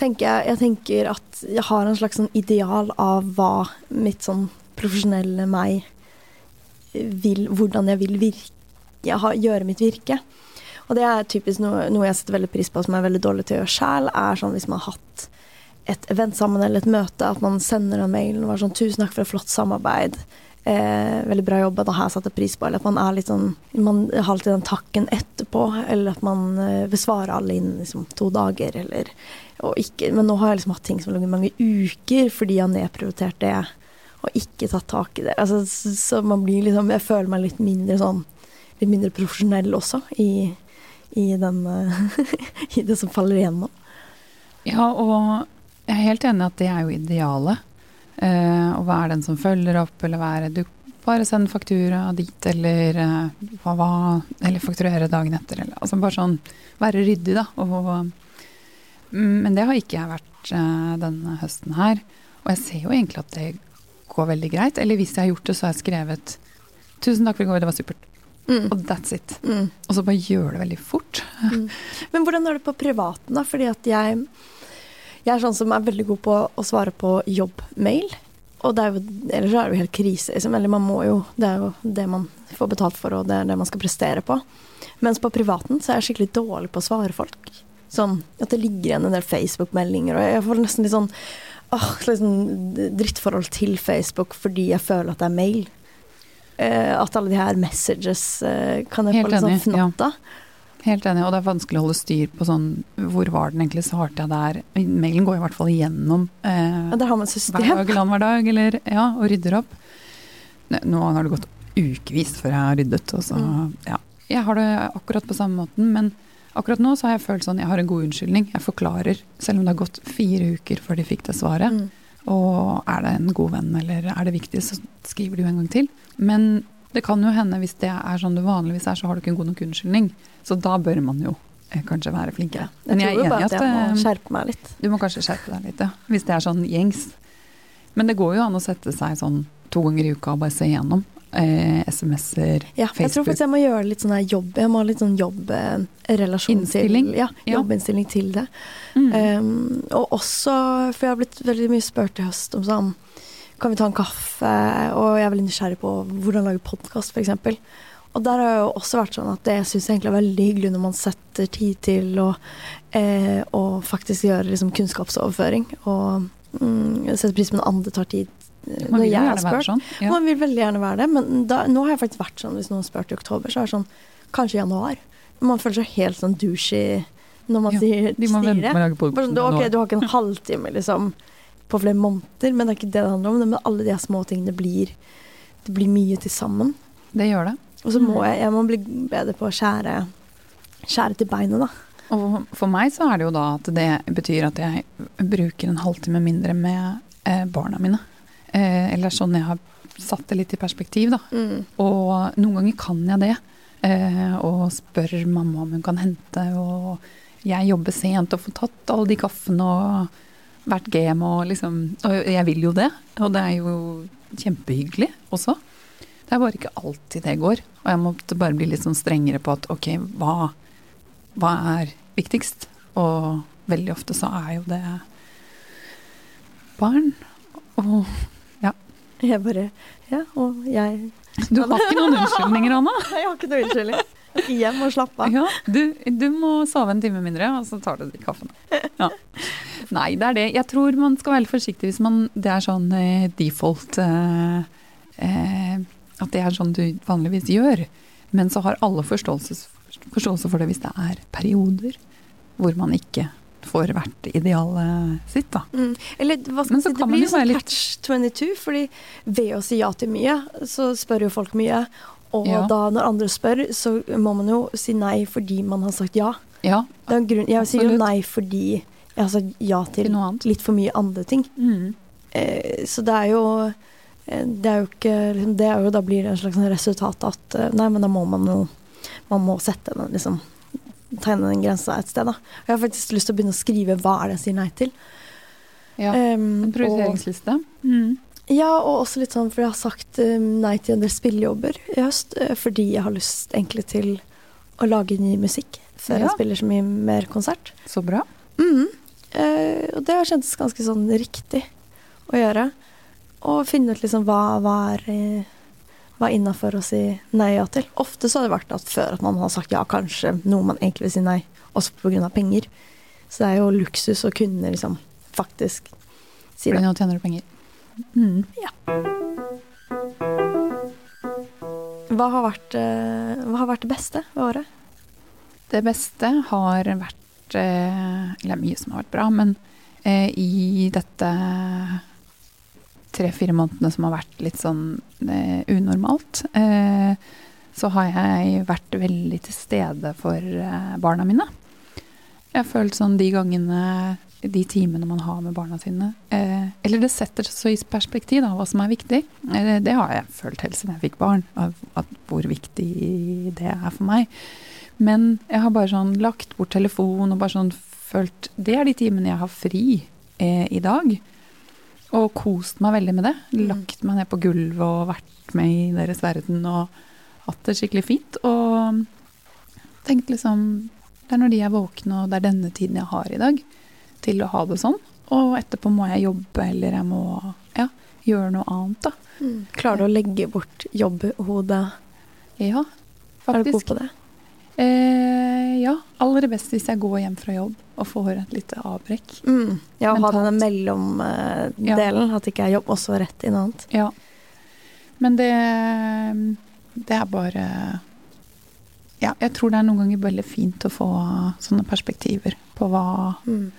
tenker jeg, jeg tenker at jeg har en slags sånn ideal av hva mitt sånn profesjonelle meg vil Hvordan jeg vil virke, jeg har, gjøre mitt virke. Og det er typisk noe, noe jeg setter veldig pris på, som er veldig dårlig til å gjøre sjæl, er sånn hvis man har hatt et event sammen eller et møte, at man sender en mail og var sånn 'Tusen takk for et flott samarbeid'. Eh, veldig bra jobba, det har jeg satt pris på. Eller at man er litt sånn Man har alltid den takken etterpå. Eller at man eh, besvarer alle innen liksom, to dager, eller og ikke, Men nå har jeg liksom hatt ting som har ligget mange uker fordi jeg har nedprioritert det. Og ikke tatt tak i det. Altså, så, så man blir liksom Jeg føler meg litt mindre sånn Litt mindre profesjonell også i, i den eh, [LAUGHS] I det som faller igjennom. Ja, og jeg er helt enig at det er jo idealet. Eh, hva er den som følger opp, eller hva er det Du bare send faktura dit, eller eh, hva, hva Eller fakturere dagen etter, eller Altså bare sånn være ryddig, da. Og, mm, men det har ikke jeg vært eh, denne høsten her. Og jeg ser jo egentlig at det går veldig greit. Eller hvis jeg har gjort det, så har jeg skrevet 'Tusen takk for i går, det var supert'. Mm. Og that's it. Mm. Og så bare gjør det veldig fort. Men hvordan er det på privaten, da? Fordi at jeg, jeg er sånn som er veldig god på å svare på jobbmail. Og det er jo, ellers er det jo helt krise. Liksom. Eller man må jo Det er jo det man får betalt for, og det er det man skal prestere på. Mens på privaten så er jeg skikkelig dårlig på å svare folk. Sånn at det ligger igjen en del Facebook-meldinger, og jeg får nesten litt sånn åh, sånn drittforhold til Facebook fordi jeg føler at det er mail. Eh, at alle de her messages eh, kan jeg Helt få litt sånn fnatt av. Helt enig, og det er vanskelig å holde styr på sånn Hvor var den egentlig, svarte jeg der? Mailen går i hvert fall igjennom eh, Ja, der har man hver dag eller annenhver dag, eller ja, og rydder opp. Nå har det gått ukevis før jeg har ryddet, og så Mm. ja. Jeg har det akkurat på samme måten, men akkurat nå så har jeg følt sånn jeg har en god unnskyldning. Jeg forklarer, selv om det har gått fire uker før de fikk det svaret. Mm. Og er det en god venn, eller er det viktig, så skriver du en gang til. Men det kan jo hende, hvis det er sånn det vanligvis er, så har du ikke en god nok unnskyldning. Så da bør man jo eh, kanskje være flinkere. Jeg Men jeg tror jo bare at jeg må eh, skjerpe meg litt. du må kanskje skjerpe deg litt, ja. Hvis det er sånn gjengs. Men det går jo an å sette seg sånn to ganger i uka og bare se igjennom. Eh, SMS-er, Ja, jeg tror faktisk jeg må gjøre litt sånn jobb Jeg må ha litt sånn jobbrelasjon Innstilling. til Ja, Ja. jobbinnstilling til det. Mm. Um, og også, for jeg har blitt veldig mye spurt i høst om sånn Kan vi ta en kaffe? Og jeg er veldig nysgjerrig på hvordan lage podkast, f.eks. Og der har jeg jo også vært sånn at det syns jeg egentlig er veldig hyggelig når man setter tid til å, eh, å faktisk gjøre liksom kunnskapsoverføring. Og mm, setter pris på når andre tar tid. eh, Man vil gjerne være sånn. Ja. Man vil veldig gjerne være det, men da, nå har jeg faktisk vært sånn hvis noen spør i oktober, så er det sånn kanskje i januar. Man føler seg helt sånn douchey når man Ja, sier, De må sier vente det. med å lage sånn, ok, du har ikke en halvtime liksom, på flere måneder, men det er ikke det det handler om. Det men alle de små tingene blir Det blir mye til sammen. Det gjør det. Og så må Mm. jeg, jeg må bli bedre på å skjære, skjære til beinet, da. Og for meg så er det jo da at det betyr at jeg bruker en halvtime mindre med eh, barna mine. Eh, eller sånn jeg har satt det litt i perspektiv, da. Og noen ganger kan jeg det. Eh, og spør mamma om hun kan hente. Og jeg jobber sent og får tatt alle de kaffene og vært game og liksom Og jeg vil jo det. Og det er jo kjempehyggelig også. Det er bare ikke alltid det går. Og jeg måtte bare bli litt sånn strengere på at ok, hva, hva er viktigst? Og veldig ofte så er jo det barn. Og ja. Jeg bare Ja, og jeg du har ikke noen unnskyldninger, Anna? [LAUGHS] Jeg har ikke noen unnskyldning. Hjem og slappe av. Ja, du, du må sove en time mindre, og så tar du deg kaffen. Ja. Nei, det er det. Jeg tror man skal være litt forsiktig hvis man Det er sånn eh, default eh, eh, At det er sånn du vanligvis gjør. Men så har alle forståelse, forståelse for det hvis det er perioder hvor man ikke får hvert idealet sitt, da. Mm. Eller hva skal Men så si, det blir jo sånn litt- catch 22, fordi ved å si ja til mye, så spør jo folk mye. Og Ja. da når andre spør, så må man jo si nei fordi man har sagt ja. Ja, Det er en grunn, jeg sier jo nei fordi jeg har sagt ja til litt for mye andre ting. Mm. Eh, så det er jo eh, det er jo ikke liksom, Det er jo da blir det en slags sånn resultat at eh, Nei, men da må man jo Man må sette den liksom Tegne den grensa et sted, da. Og jeg har faktisk lyst til å begynne å skrive hva er det jeg sier nei til. Ja. um, En og, prioriteringsliste. Mm. ja, og også litt sånn for jeg har sagt eh, nei til en del spillejobber i høst. fordi jeg har lyst egentlig til å lage ny musikk før Ja. jeg spiller så mye mer konsert. Så bra. Mhm. Eh, og det har kjentes ganske sånn riktig å gjøre. Og finne ut liksom hva, hva er eh, hva er innafor å si nei ja til. Ofte så har det vært at før at man har sagt ja, kanskje noe man egentlig vil si nei, også pga. penger. Så det er jo luksus å kunne liksom faktisk si det. nå tjener du penger. Mm. Hva har vært, eh, hva har vært det beste ved året? Det beste har vært eh, Eller mye som har vært bra, men eh, i dette tre-fire månedene som har vært litt sånn eh, unormalt, eh, så har jeg vært veldig til stede for eh, barna mine. Jeg har følt sånn de gangene, de timene man har med barna sine eh, Eller det setter så i perspektiv da, hva som er viktig. Det har jeg følt helt siden jeg fikk barn, av, at hvor viktig det er for meg. Men jeg har bare sånn lagt bort telefon og bare sånn følt Det er de timene jeg har fri eh, i dag. Og kost meg veldig med det. Mm. Lagt meg ned på gulvet og vært med i deres verden og hatt det skikkelig fint. Og tenkt liksom Det er når de er våkne, og det er denne tiden jeg har i dag til å ha det sånn. Og etterpå må jeg jobbe, eller jeg må ja, gjøre noe annet, da. Klarer du å legge bort jobbhodet? Ja, Er du god faktisk. på det? Eh, ja, aller best hvis jeg går hjem fra jobb og får et lite avbrekk. Mm. Ja, å ha denne mellomdelen. Ja. at det ikke er jobb, også rett i noe annet. Ja. Men det Det er bare Ja, jeg tror det er noen ganger veldig fint å få sånne perspektiver på hva, Mm.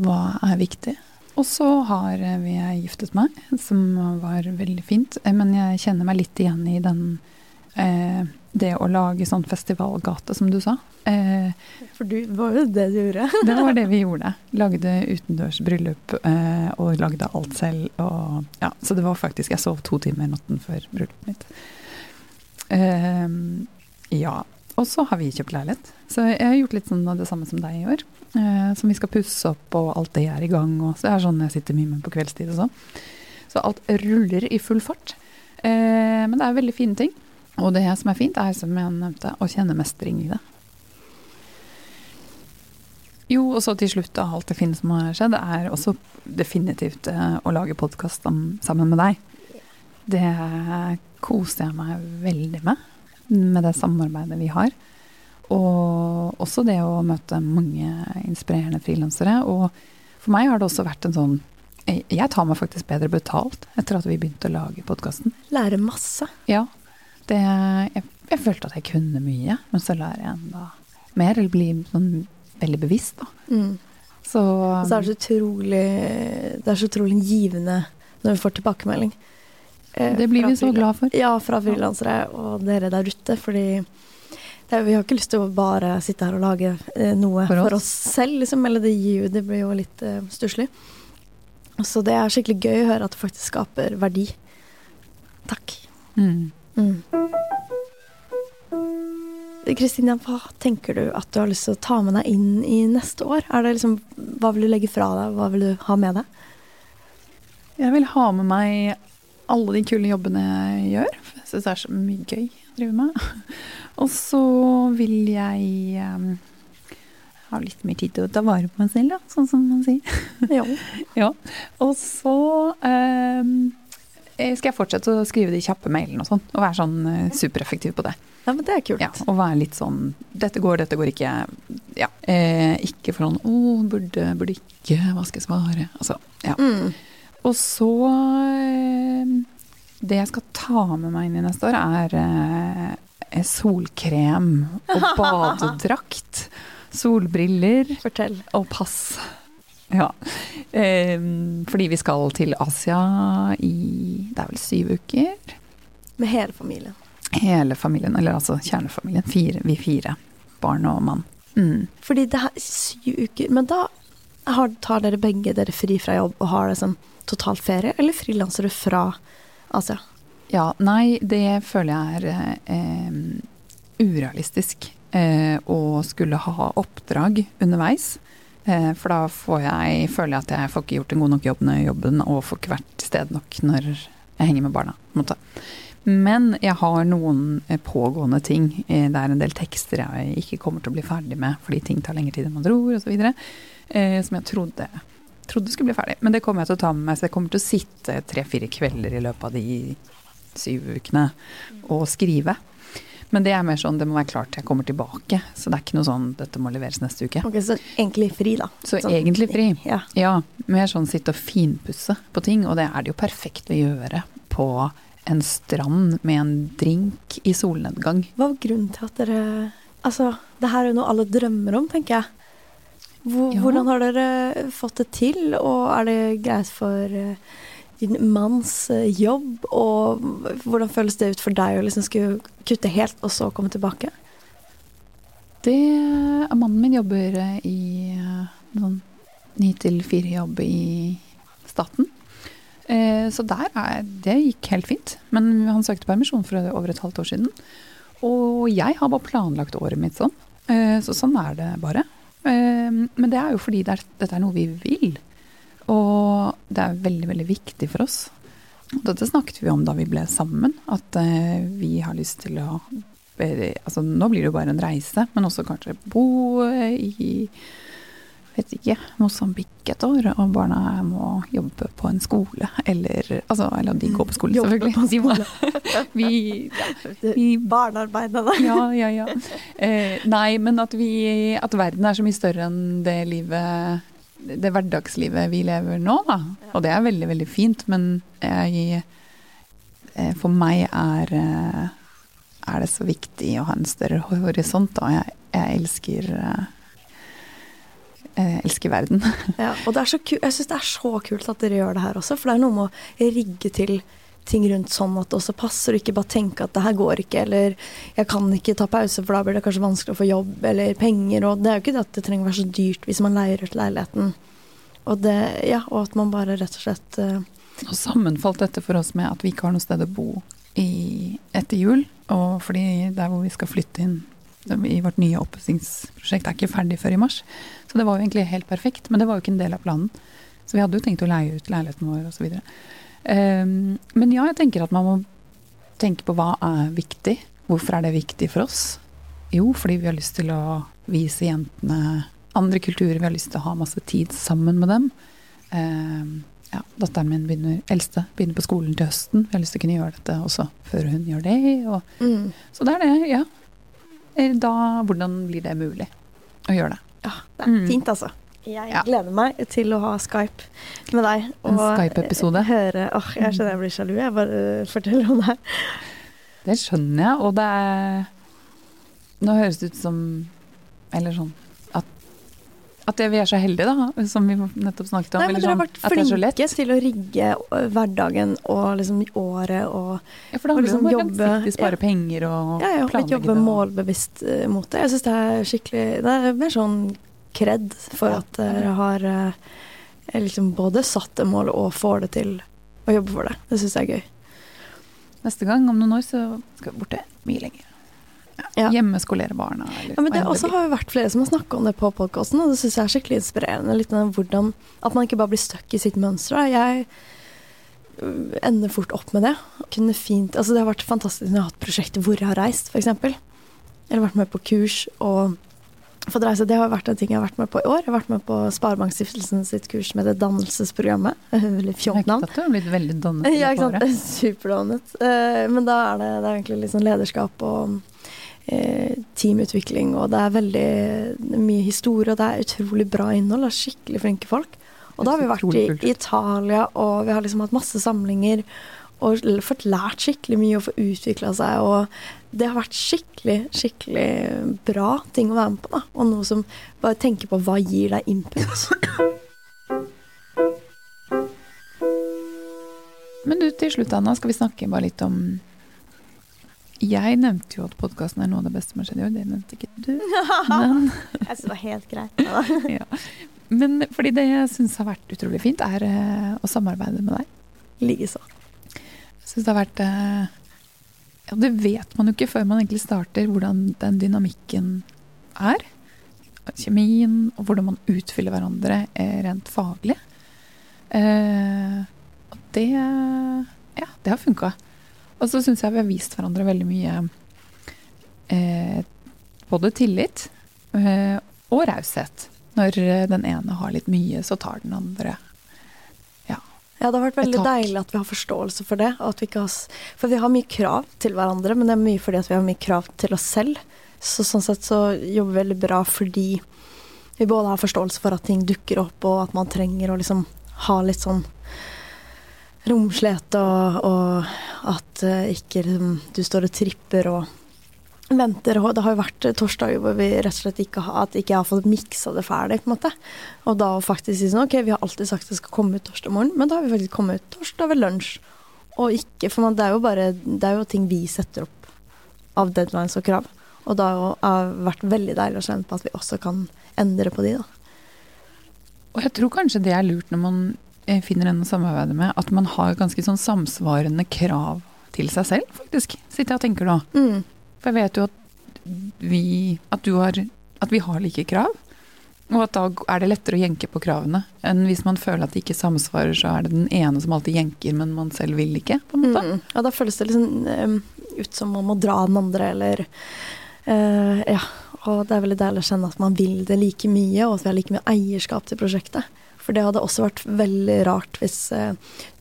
hva er viktig. Og så har vi giftet meg, som var veldig fint. Eh, Men jeg kjenner meg litt igjen i den eh, Det å lage sånn festivalgate, som du sa. Eh, For du, var jo det du gjorde. [LAUGHS] Det var det vi gjorde. [LAUGHS] Lagde utendørs bryllup eh, og lagde alt selv. Og, ja, så det var faktisk Jeg sov to timer natten før bryllupet mitt. Eh, ja. Og så har vi kjøpt leilighet. Så jeg har gjort litt sånn av det samme som deg i år. Eh, som vi skal pusse opp, og alt det er i gang. Og så det er sånn jeg sitter mye med på kveldstid og sånn. Så alt ruller i full fart. Eh, men det er veldig fine ting. Og det som er fint, er som jeg nevnte, å kjenne mestring i det. Jo, og så til slutt av alt det fine som har skjedd, er også definitivt eh, å lage podkast sammen med deg. Det koser jeg meg veldig med, med det samarbeidet vi har. Og også det å møte mange inspirerende frilansere. Og for meg har det også vært en sånn jeg tar meg faktisk bedre betalt etter at vi begynte å lage podkasten. Lære masse. Ja. Det, jeg, jeg følte at jeg kunne mye, men så lærer jeg enda mer, eller blir sånn veldig bevisst, da. Mm. Så, Og så er det så utrolig Det er så utrolig givende når vi får tilbakemelding. eh, det blir vi så glad for. Ja, fra frilansere og dere der ute. Fordi det er, vi har ikke lyst til å bare sitte her og lage eh, noe For for oss. oss, selv, liksom. Eller det gir jo Det blir jo litt eh, stusslig. Så det er skikkelig gøy å høre at det faktisk skaper verdi. Takk. Mm. Mm. Kristina, hva tenker du at du har lyst til å ta med deg inn i neste år? Det liksom, hva vil du legge fra deg, hva vil du ha med deg? Jeg vil ha med meg alle de kule jobbene jeg gjør. Jeg syns det er så mye gøy å drive med. [LAUGHS] Og så vil jeg um, ha litt mer tid til å ta vare på meg selv, da, sånn som man sier. Ja. [LAUGHS] ja. Og så um, skal jeg fortsette å skrive de kjappe mailene og sånn, og være sånn uh, supereffektiv på det. ja, men det er kult. Ja, og være litt sånn Dette går, dette går ikke. Ja. Eh, ikke for sånn Å, burde, burde ikke. Hva skal jeg svare? Altså, ja. Mm. Og så eh, Det jeg skal ta med meg inn i neste år, er eh, solkrem og [LAUGHS] badedrakt. Solbriller Fortell. og pass. Ja. Eh, fordi vi skal til Asia i Det er vel syv uker. Med hele familien. Hele familien, eller altså kjernefamilien. Fire, vi fire. Barn og mann. Mm. Fordi det er syv uker. Men da har, tar dere begge dere fri fra jobb og har det som totalt ferie, eller frilanser du fra Asia? Ja, nei, det føler jeg er eh, urealistisk. Eh, å skulle ha oppdrag underveis. Eh, for da jeg, føler jeg at jeg får ikke gjort en god nok jobb med jobben, og får ikke vært til stede nok når jeg henger med barna. Men jeg har noen eh, pågående ting. Eh, Det er en del tekster jeg ikke kommer til å bli ferdig med fordi ting tar lengre tid enn man tror osv. Som jeg trodde, trodde skulle bli ferdig. Men det kommer jeg til å ta med meg, så jeg kommer til å sitte tre-fire kvelder i løpet av de syv ukene og skrive. Men det er mer sånn, det må være klart jeg kommer tilbake. Så det er ikke noe sånn dette må leveres neste uke. Ok, Så egentlig fri, da. Så Sånn- egentlig fri. Ja. Ja, mer sånn sitte og finpusse på ting, og det er det jo perfekt å gjøre på en strand med en drink i solnedgang. Hva var grunnen til at dere Altså, det her er jo noe alle drømmer om, tenker jeg. Hvor, Ja. Hvordan har dere fått det til, og er det greit for eh, din manns eh, jobb? Og hvordan føles det ut for deg å liksom skulle kutte helt, og så komme tilbake? Det, mannen min jobber eh, i eh, sånn ni til fire jobb i staten. Eh, Så der er, det gikk helt fint. Men han søkte permisjon for over et halvt år siden. Og jeg har bare planlagt året mitt sånn. Eh, Så sånn er det bare. Eh, Men det er jo fordi det dette er noe vi vil. Og det er veldig, veldig viktig for oss. Dette snakket vi om da vi ble sammen, at eh, vi har lyst til å altså Nå blir det jo bare en reise, men også kanskje bo eh, i vet ikke, Mosambik et år, og barna må jobbe på en skole. Eller altså, eller de går på skole, selvfølgelig. på skole. [LAUGHS] vi, vi, vi Barnearbeidene. ja, ja, ja. Eh, nei, men at, vi, at verden er så mye større enn det livet Det hverdagslivet vi lever nå, da. Og det er veldig, veldig fint, men jeg eh, For meg er eh, er det så viktig å ha en større horisont, da. Jeg, jeg elsker eh, jeg elsker verden. Ja, og det er så ku jeg syns det er så kult at dere gjør det her også, for det er noe med å rigge til ting rundt sånn at det også passer, og ikke bare tenke at det her går ikke, eller jeg kan ikke ta pause, for da blir det kanskje vanskelig å få jobb eller penger, og det er jo ikke det at det trenger å være så dyrt hvis man leier ut leiligheten. Og, det, ja, og at man bare rett og slett uh, Og sammenfalt dette for oss med at vi ikke har noe sted å bo i, etter jul. Og fordi der hvor vi skal flytte inn i vårt nye oppussingsprosjekt, er ikke ferdig før i mars. Så det var jo egentlig helt perfekt, men det var jo ikke en del av planen. Så vi hadde jo tenkt å leie ut leiligheten vår osv. Um, men ja, jeg tenker at man må tenke på hva er viktig. Hvorfor er det viktig for oss? Jo, fordi vi har lyst til å vise jentene andre kulturer. Vi har lyst til å ha masse tid sammen med dem. Um, ja, datteren min begynner, eldste begynner på skolen til høsten. Vi har lyst til å kunne gjøre dette også før hun gjør det. Og, mm, så det er det, ja. Eh, Da, hvordan blir det mulig å gjøre det? Ja, det er Mm. fint, altså. Jeg Ja. gleder meg til å ha Skype med deg. En Skype-episode. Høre Åh, jeg skjønner jeg blir sjalu. Jeg bare eh, forteller om det. Det skjønner jeg, og det er Nå høres det ut som Eller sånn at, at det, vi er så heldige, da, som vi nettopp snakket om. Nei, men dere har sånn, vært flinke til å rigge hverdagen og liksom året og Ja, for da har liksom om å langsiktig spare ja. penger og ja, ja, og planlegge jobbe det. og- målbevisst mot det. Jeg syns det er skikkelig Det er mer sånn kred for at dere har ø, liksom både satt det målet og får det til å jobbe for det. Det syns jeg er gøy. Neste gang, om noen år, så skal vi borte mye lenger. Ja. Hjemmeskolere barna. Eller Ja, men det også har jo vært flere som har snakka om det på podkasten, og det syns jeg er skikkelig inspirerende. Litt hvordan, At man ikke bare blir stuck i sitt mønster. Jeg øh, ender fort opp med det. Kunne fint, altså det har vært fantastisk når jeg har hatt prosjekter hvor jeg har reist, f.eks. Eller vært med på kurs og reise. Det har vært en ting jeg har vært med på i år. Jeg har vært med på Sparebankstiftelsen sitt kurs med [LAUGHS] det dannelsesprogrammet. Veldig fjott navn. Du har blitt veldig dannet. Ja, ikke sant. [LAUGHS] Superdannet. Eh, Men da er det, det er egentlig sånn lederskap og eh, teamutvikling, og det er veldig mye historie, og det er utrolig bra innhold. Det er skikkelig flinke folk. Og da har vi vært i. Italia, og vi har liksom hatt masse samlinger. Og fått lært skikkelig mye og få utvikla seg. Og det har vært skikkelig, skikkelig bra ting å være med på. da. Og noe som bare tenker på hva gir deg input. Men du, til slutt, Anna, skal vi snakke bare litt om Jeg nevnte jo at podkasten er noe av det beste som har skjedd i år. Det nevnte ikke du. [LAUGHS] Men, Jeg syns det var helt greit. Ja. [LAUGHS] ja. Men fordi det jeg syns har vært utrolig fint, er eh, å samarbeide med deg. Likeså. Jeg synes det har vært eh, Ja, det vet man jo ikke før man egentlig starter, hvordan den dynamikken er. Kjemien, og hvordan man utfyller hverandre eh, rent faglig. Eh, og det Ja, det har funka. Og så syns jeg vi har vist hverandre veldig mye både tillit og raushet. Når den ene har litt mye, så tar den andre Ja, det har vært veldig deilig at vi har forståelse for det. vi har, for vi har mye krav til hverandre, men det er mye fordi vi har mye krav til oss selv. Så sånn sett så jobber vi veldig bra fordi vi både har forståelse for at ting dukker opp, og at man trenger å liksom ha litt sånn romslighet, og, og at uh, ikke liksom, du står og tripper og venter. Og det har jo vært torsdager hvor vi rett og slett ikke har, at ikke jeg har fått miksa det ferdig. på en måte. Og da faktisk si sånn OK, vi har alltid sagt det skal komme ut torsdag morgen, men da har vi faktisk kommet ut torsdag ved lunsj. Og ikke For man, det er jo bare Det er jo ting vi setter opp av deadlines og krav. Og da har det vært veldig deilig å kjenne på at vi også kan endre på de, da. Og jeg tror kanskje det er lurt når man eh, finner en å samarbeide med, at man har ganske sånn samsvarende krav til seg selv, faktisk. Sitter jeg og tenker da. Mm. For jeg vet jo at vi, at har, at vi har like krav. Og at da er det lettere å jenke på kravene enn hvis man føler at det ikke samsvarer, så er det den ene som alltid jenker, men man selv vil ikke. på en måte. Mm. Ja, da føles det liksom em, ut som man må dra den andre, eller uh, Ja. Og det er veldig deilig å kjenne at man vil det like mye, og at vi har like mye eierskap til prosjektet. For det hadde også vært veldig rart hvis uh,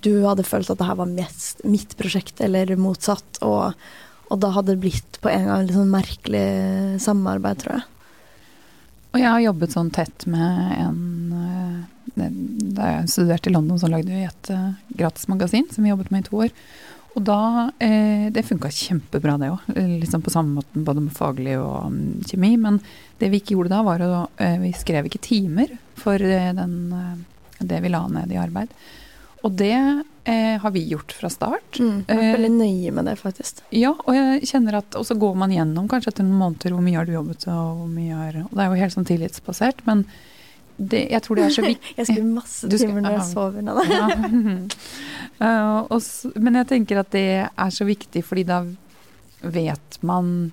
du hadde følt at det her var mest mitt prosjekt, eller motsatt. Og, og da hadde det blitt på en gang litt sånn merkelig samarbeid, tror jeg. Og jeg har jobbet sånn tett med en eh, Da jeg studerte i London, så lagde vi et gratis gratismagasin som vi jobbet med i to år. Og da eh, Det funka kjempebra, det òg. Liksom på samme måte både med faglig og um, kjemi. Men det vi ikke gjorde da, var å eh, Vi skrev ikke timer for eh, den, eh, det vi la ned i arbeid. Og det eh, har vi gjort fra start. Mm. Jeg er Eh, veldig nøye med det, faktisk. Ja, og jeg kjenner at Og så går man gjennom kanskje etter noen måneder hvor mye har du jobbet, og hvor mye har Og det er jo helt sånn tillitsbasert, men det, jeg tror det er så viktig [LAUGHS] Jeg skriver masse skal- timer når jeg sover. Nå, da. ja. uh, [LAUGHS] og men jeg tenker at det er så viktig, fordi da vet man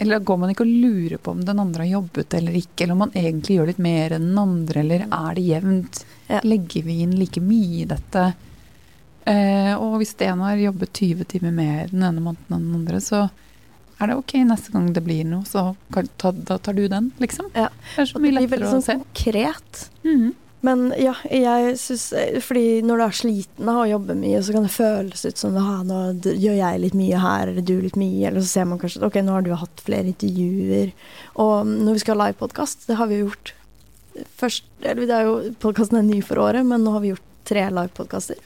Eller går man ikke og lurer på om den andre har jobbet eller ikke, eller om man egentlig gjør litt mer enn den andre, eller er det jevnt? Ja. Legger vi inn like mye i dette? Eh, og hvis en har jobbet 20 timer mer den ene måneden enn den andre, så er det ok neste gang det blir noe, så kan, ta, da tar du den, liksom. Ja. Det er så mye blir veldig lettere å sånn se. konkret. Mhm. Men ja, jeg syns Fordi når du er sliten av å jobbe mye, så kan det føles ut som at nå gjør jeg litt mye her, eller du litt mye, eller så ser man kanskje at ok, nå har du hatt flere intervjuer. Og når vi skal ha livepodkast, det har vi jo gjort først Eller det er jo podkasten er ny for året, men nå har vi gjort tre livepodkaster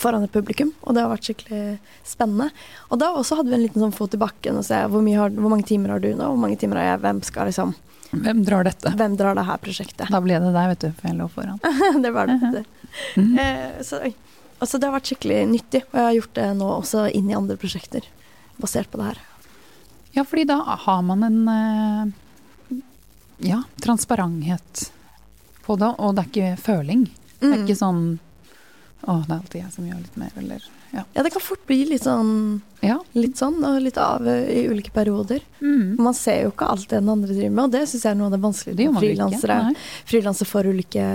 foran et publikum, og det har vært skikkelig spennende. Og da også hadde vi en liten sånn fot i bakken og se hvor, har, hvor mange timer har du nå, hvor mange timer har jeg, hvem skal liksom Hvem drar dette? Hvem drar det her prosjektet? Da ble det deg, vet du, for jeg lå foran. [LAUGHS] det var det. det. [LAUGHS] Mhm. Eh, så, altså, det har vært skikkelig nyttig, og jeg har gjort det nå også inn i andre prosjekter. Basert på det her. Ja, fordi da har man en eh, ja, transparenthet på det, og det er ikke føling. Det er Mm. ikke sånn å, det er alltid jeg som gjør litt mer, eller ja. Ja, det kan fort bli litt sånn, ja. litt sånn og litt av eh, i ulike perioder. Mm. Man ser jo ikke alt det den andre driver med, og det syns jeg er noe av det vanskelige med frilansere. Frilansere for ulike,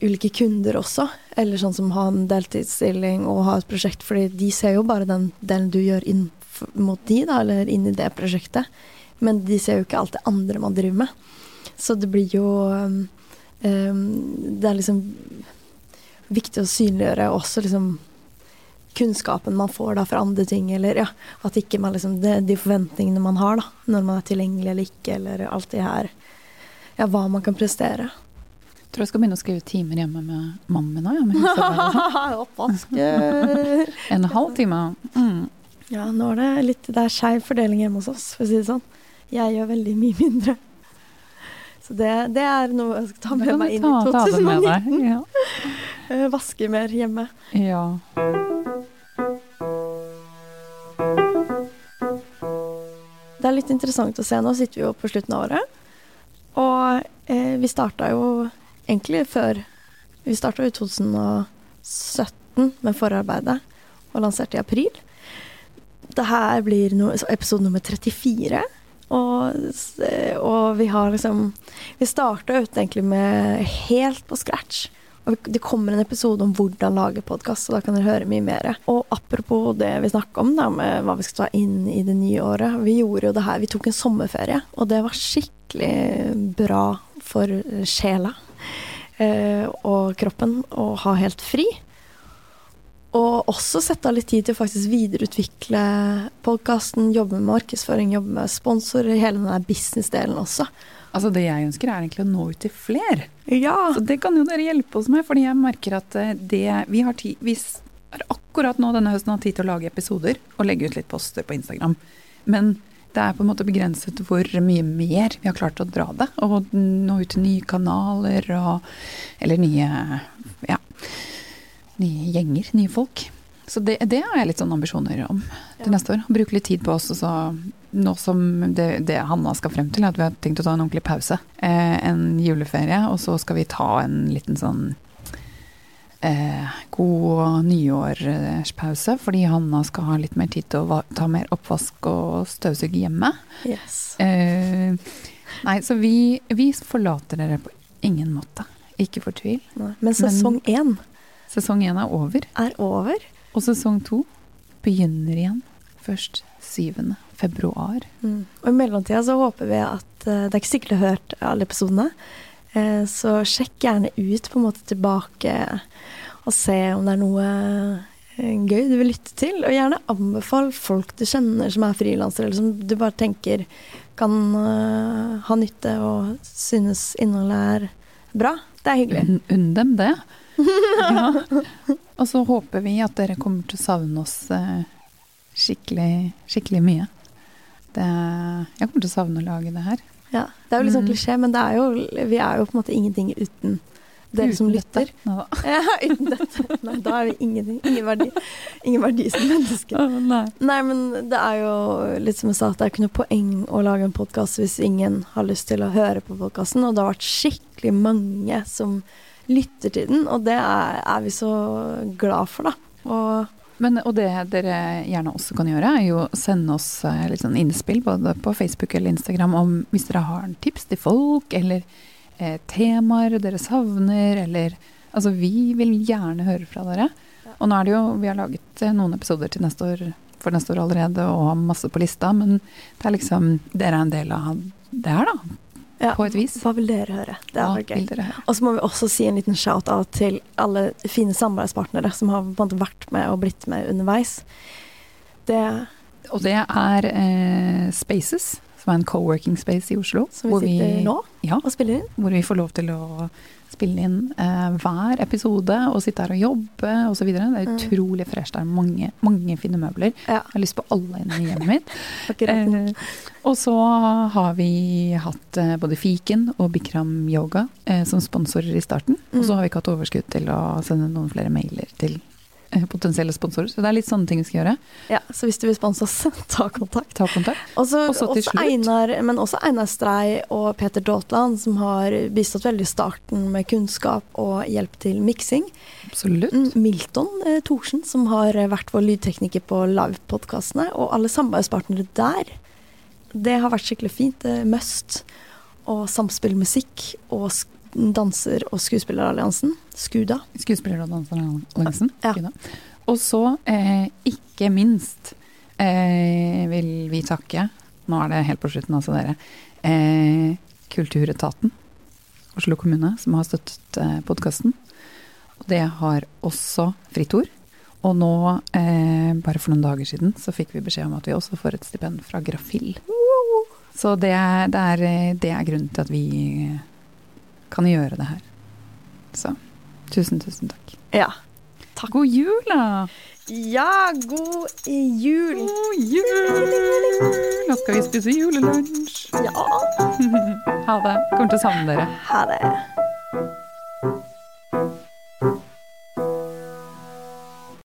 ulike kunder også, eller sånn som har en deltidsstilling og har et prosjekt, fordi de ser jo bare den delen du gjør inn mot de, da, eller inn i det prosjektet. Men de ser jo ikke alt det andre man driver med. Så det blir jo um, Det er liksom viktig å synliggjøre også liksom kunnskapen man får da fra andre ting, eller ja, at ikke man liksom det, De forventningene man har da, når man er tilgjengelig eller ikke, eller alt det her Ja, hva man kan prestere. Jeg tror jeg skal begynne å skrive timer hjemme med min òg. Ja, med. [LAUGHS] Oppvask. en halv time. Mm. Ja, nå er det litt Det er skeiv fordeling hjemme hos oss, for å si det sånn. Jeg gjør veldig mye mindre. Så det, det er noe jeg skal ta med meg inn i ta- ta det med 2019. deg. Ja. Eh, Vaske mer hjemme. ja. Det er litt interessant å se. Nå sitter vi jo på slutten av året. Og eh, vi starta jo egentlig før Vi starta jo i 2017 med forarbeidet og lanserte i april. Det her blir no, episode nummer 34. Og, og vi har liksom Vi starta ut egentlig med helt på scratch. Og det kommer en episode om hvordan lage podkast, så da kan dere høre mye mer. Og apropos det vi snakka om, da, med hva vi skal ta inn i det nye året. Vi gjorde jo det her, vi tok en sommerferie, og det var skikkelig bra for sjela eh, og kroppen å ha helt fri. Og også sette av litt tid til å faktisk videreutvikle podkasten, jobbe med markedsføring, jobbe med sponsorer, hele den der businessdelen også. Altså Det jeg ønsker, er egentlig å nå ut til flere. Ja! Så det kan jo dere hjelpe oss med, fordi jeg merker at eh, det Vi har tid Vi har akkurat nå denne høsten hatt tid til å lage episoder og legge ut litt poster på Instagram. Men det er på en måte begrenset hvor mye mer vi har klart å dra det. Og nå ut til nye kanaler og Eller nye Ja. Nye gjenger, nye folk. Så det, det har jeg litt sånn ambisjoner om til Ja. neste år. Bruke litt tid på oss. Og så nå som det, det Hanna skal frem til, er at vi har tenkt å ta en ordentlig pause. Eh, en juleferie, og så skal vi ta en liten sånn eh, god nyårspause. Fordi Hanna skal ha litt mer tid til å ta mer oppvask og støvsuge hjemme. Yes. Eh, nei, så vi, vi forlater dere på ingen måte. Ikke fortvil. Men sesong én Sesong én er over, er over. Og sesong to begynner igjen først 7. februar. Mm. Og i mellomtida så håper vi at uh, Det er ikke sikkert du har hørt alle episodene, uh, så sjekk gjerne ut på en måte tilbake og se om det er noe uh, gøy du vil lytte til. Og gjerne anbefal folk du kjenner som er frilansere, eller som du bare tenker kan ha nytte og synes innholdet er bra. Det er hyggelig. Unn dem det. [LAUGHS] ja. Og så håper vi at dere kommer til å savne oss eh, skikkelig, skikkelig mye. Det, jeg kommer til å savne å lage det her. Ja, det er jo litt sånn Mm. klisjé, men det er jo, vi er jo på en måte ingenting uten dere som lytter. dette. [LAUGHS] Ja, uten dette. Nei, da er vi ingenting. Ingen verdi, ingen verdi som mennesker. Nei. Nei, men det er jo litt som jeg sa, at det er ikke noe poeng å lage en podkast hvis ingen har lyst til å høre på podkasten, og det har vært skikkelig mange som lytter til den, og det er, er vi så glad for, da. Og Men, og det dere gjerne også kan gjøre, er jo sende oss eh, litt sånn innspill både på Facebook eller Instagram om hvis dere har en tips til folk, eller eh, temaer dere savner, eller Altså, vi vil gjerne høre fra dere. Ja. Og nå er det jo Vi har laget eh, noen episoder til neste år, for neste år allerede, og har masse på lista, men det er liksom Dere er en del av det her, da. Ja, På et vis. hva vil dere høre? Det Hva er vil gøy. dere høre? Og så må vi også si en liten shout-out til alle fine samarbeidspartnere som har vært med og blitt med underveis. Det Og det er eh, Spaces, som er en co-working space i Oslo. som vi sitter sitter nå Ja, og spiller inn. hvor vi får lov til å spille inn eh, hver episode og sitte her og jobbe osv. Det er Mm. utrolig fresh. Det er mange, mange fine møbler. Ja, Jeg har lyst på alle inne i hjemmet mitt. [LAUGHS] Eh, og så har vi hatt eh, både Fiken og Bikram Yoga eh, som sponsorer i starten. Og så Mm. har vi ikke hatt overskudd til å sende noen flere mailer til potensielle sponsorer. Så det er litt sånne ting vi skal gjøre. Ja, så hvis du vil sponse oss, [LAUGHS] ta kontakt. Ta kontakt. Og så til slutt- Einar, men også Einar Strei og Peter Daatland, som har bistått veldig i starten med kunnskap og hjelp til miksing. Absolutt. Mm, Milton eh, Thorsen, som har eh, vært vår lydtekniker på livepodkastene, og alle samarbeidspartnere der. Det har vært skikkelig fint. Eh, Must og Samspill Musikk og sk danser- og skuespilleralliansen, SKUDA. Skuespiller- og danseralliansen. Ja. Og så, eh, ikke minst, eh, vil vi takke Nå er det helt på slutten, altså, dere. Eh, Kulturetaten, Oslo kommune, som har støttet eh, podkasten. Det har også Fritt Ord. Og nå, eh, bare for noen dager siden, så fikk vi beskjed om at vi også får et stipend fra Grafill. Så det det, er, eh, det er grunnen til at vi kan gjøre det her. Så tusen, tusen takk. Ja. Takk. God jul, da. Ja, god jul. God jul. Nå skal vi spise julelunsj. Ja. [LAUGHS] ha det. Kommer til å savne dere. Ha det.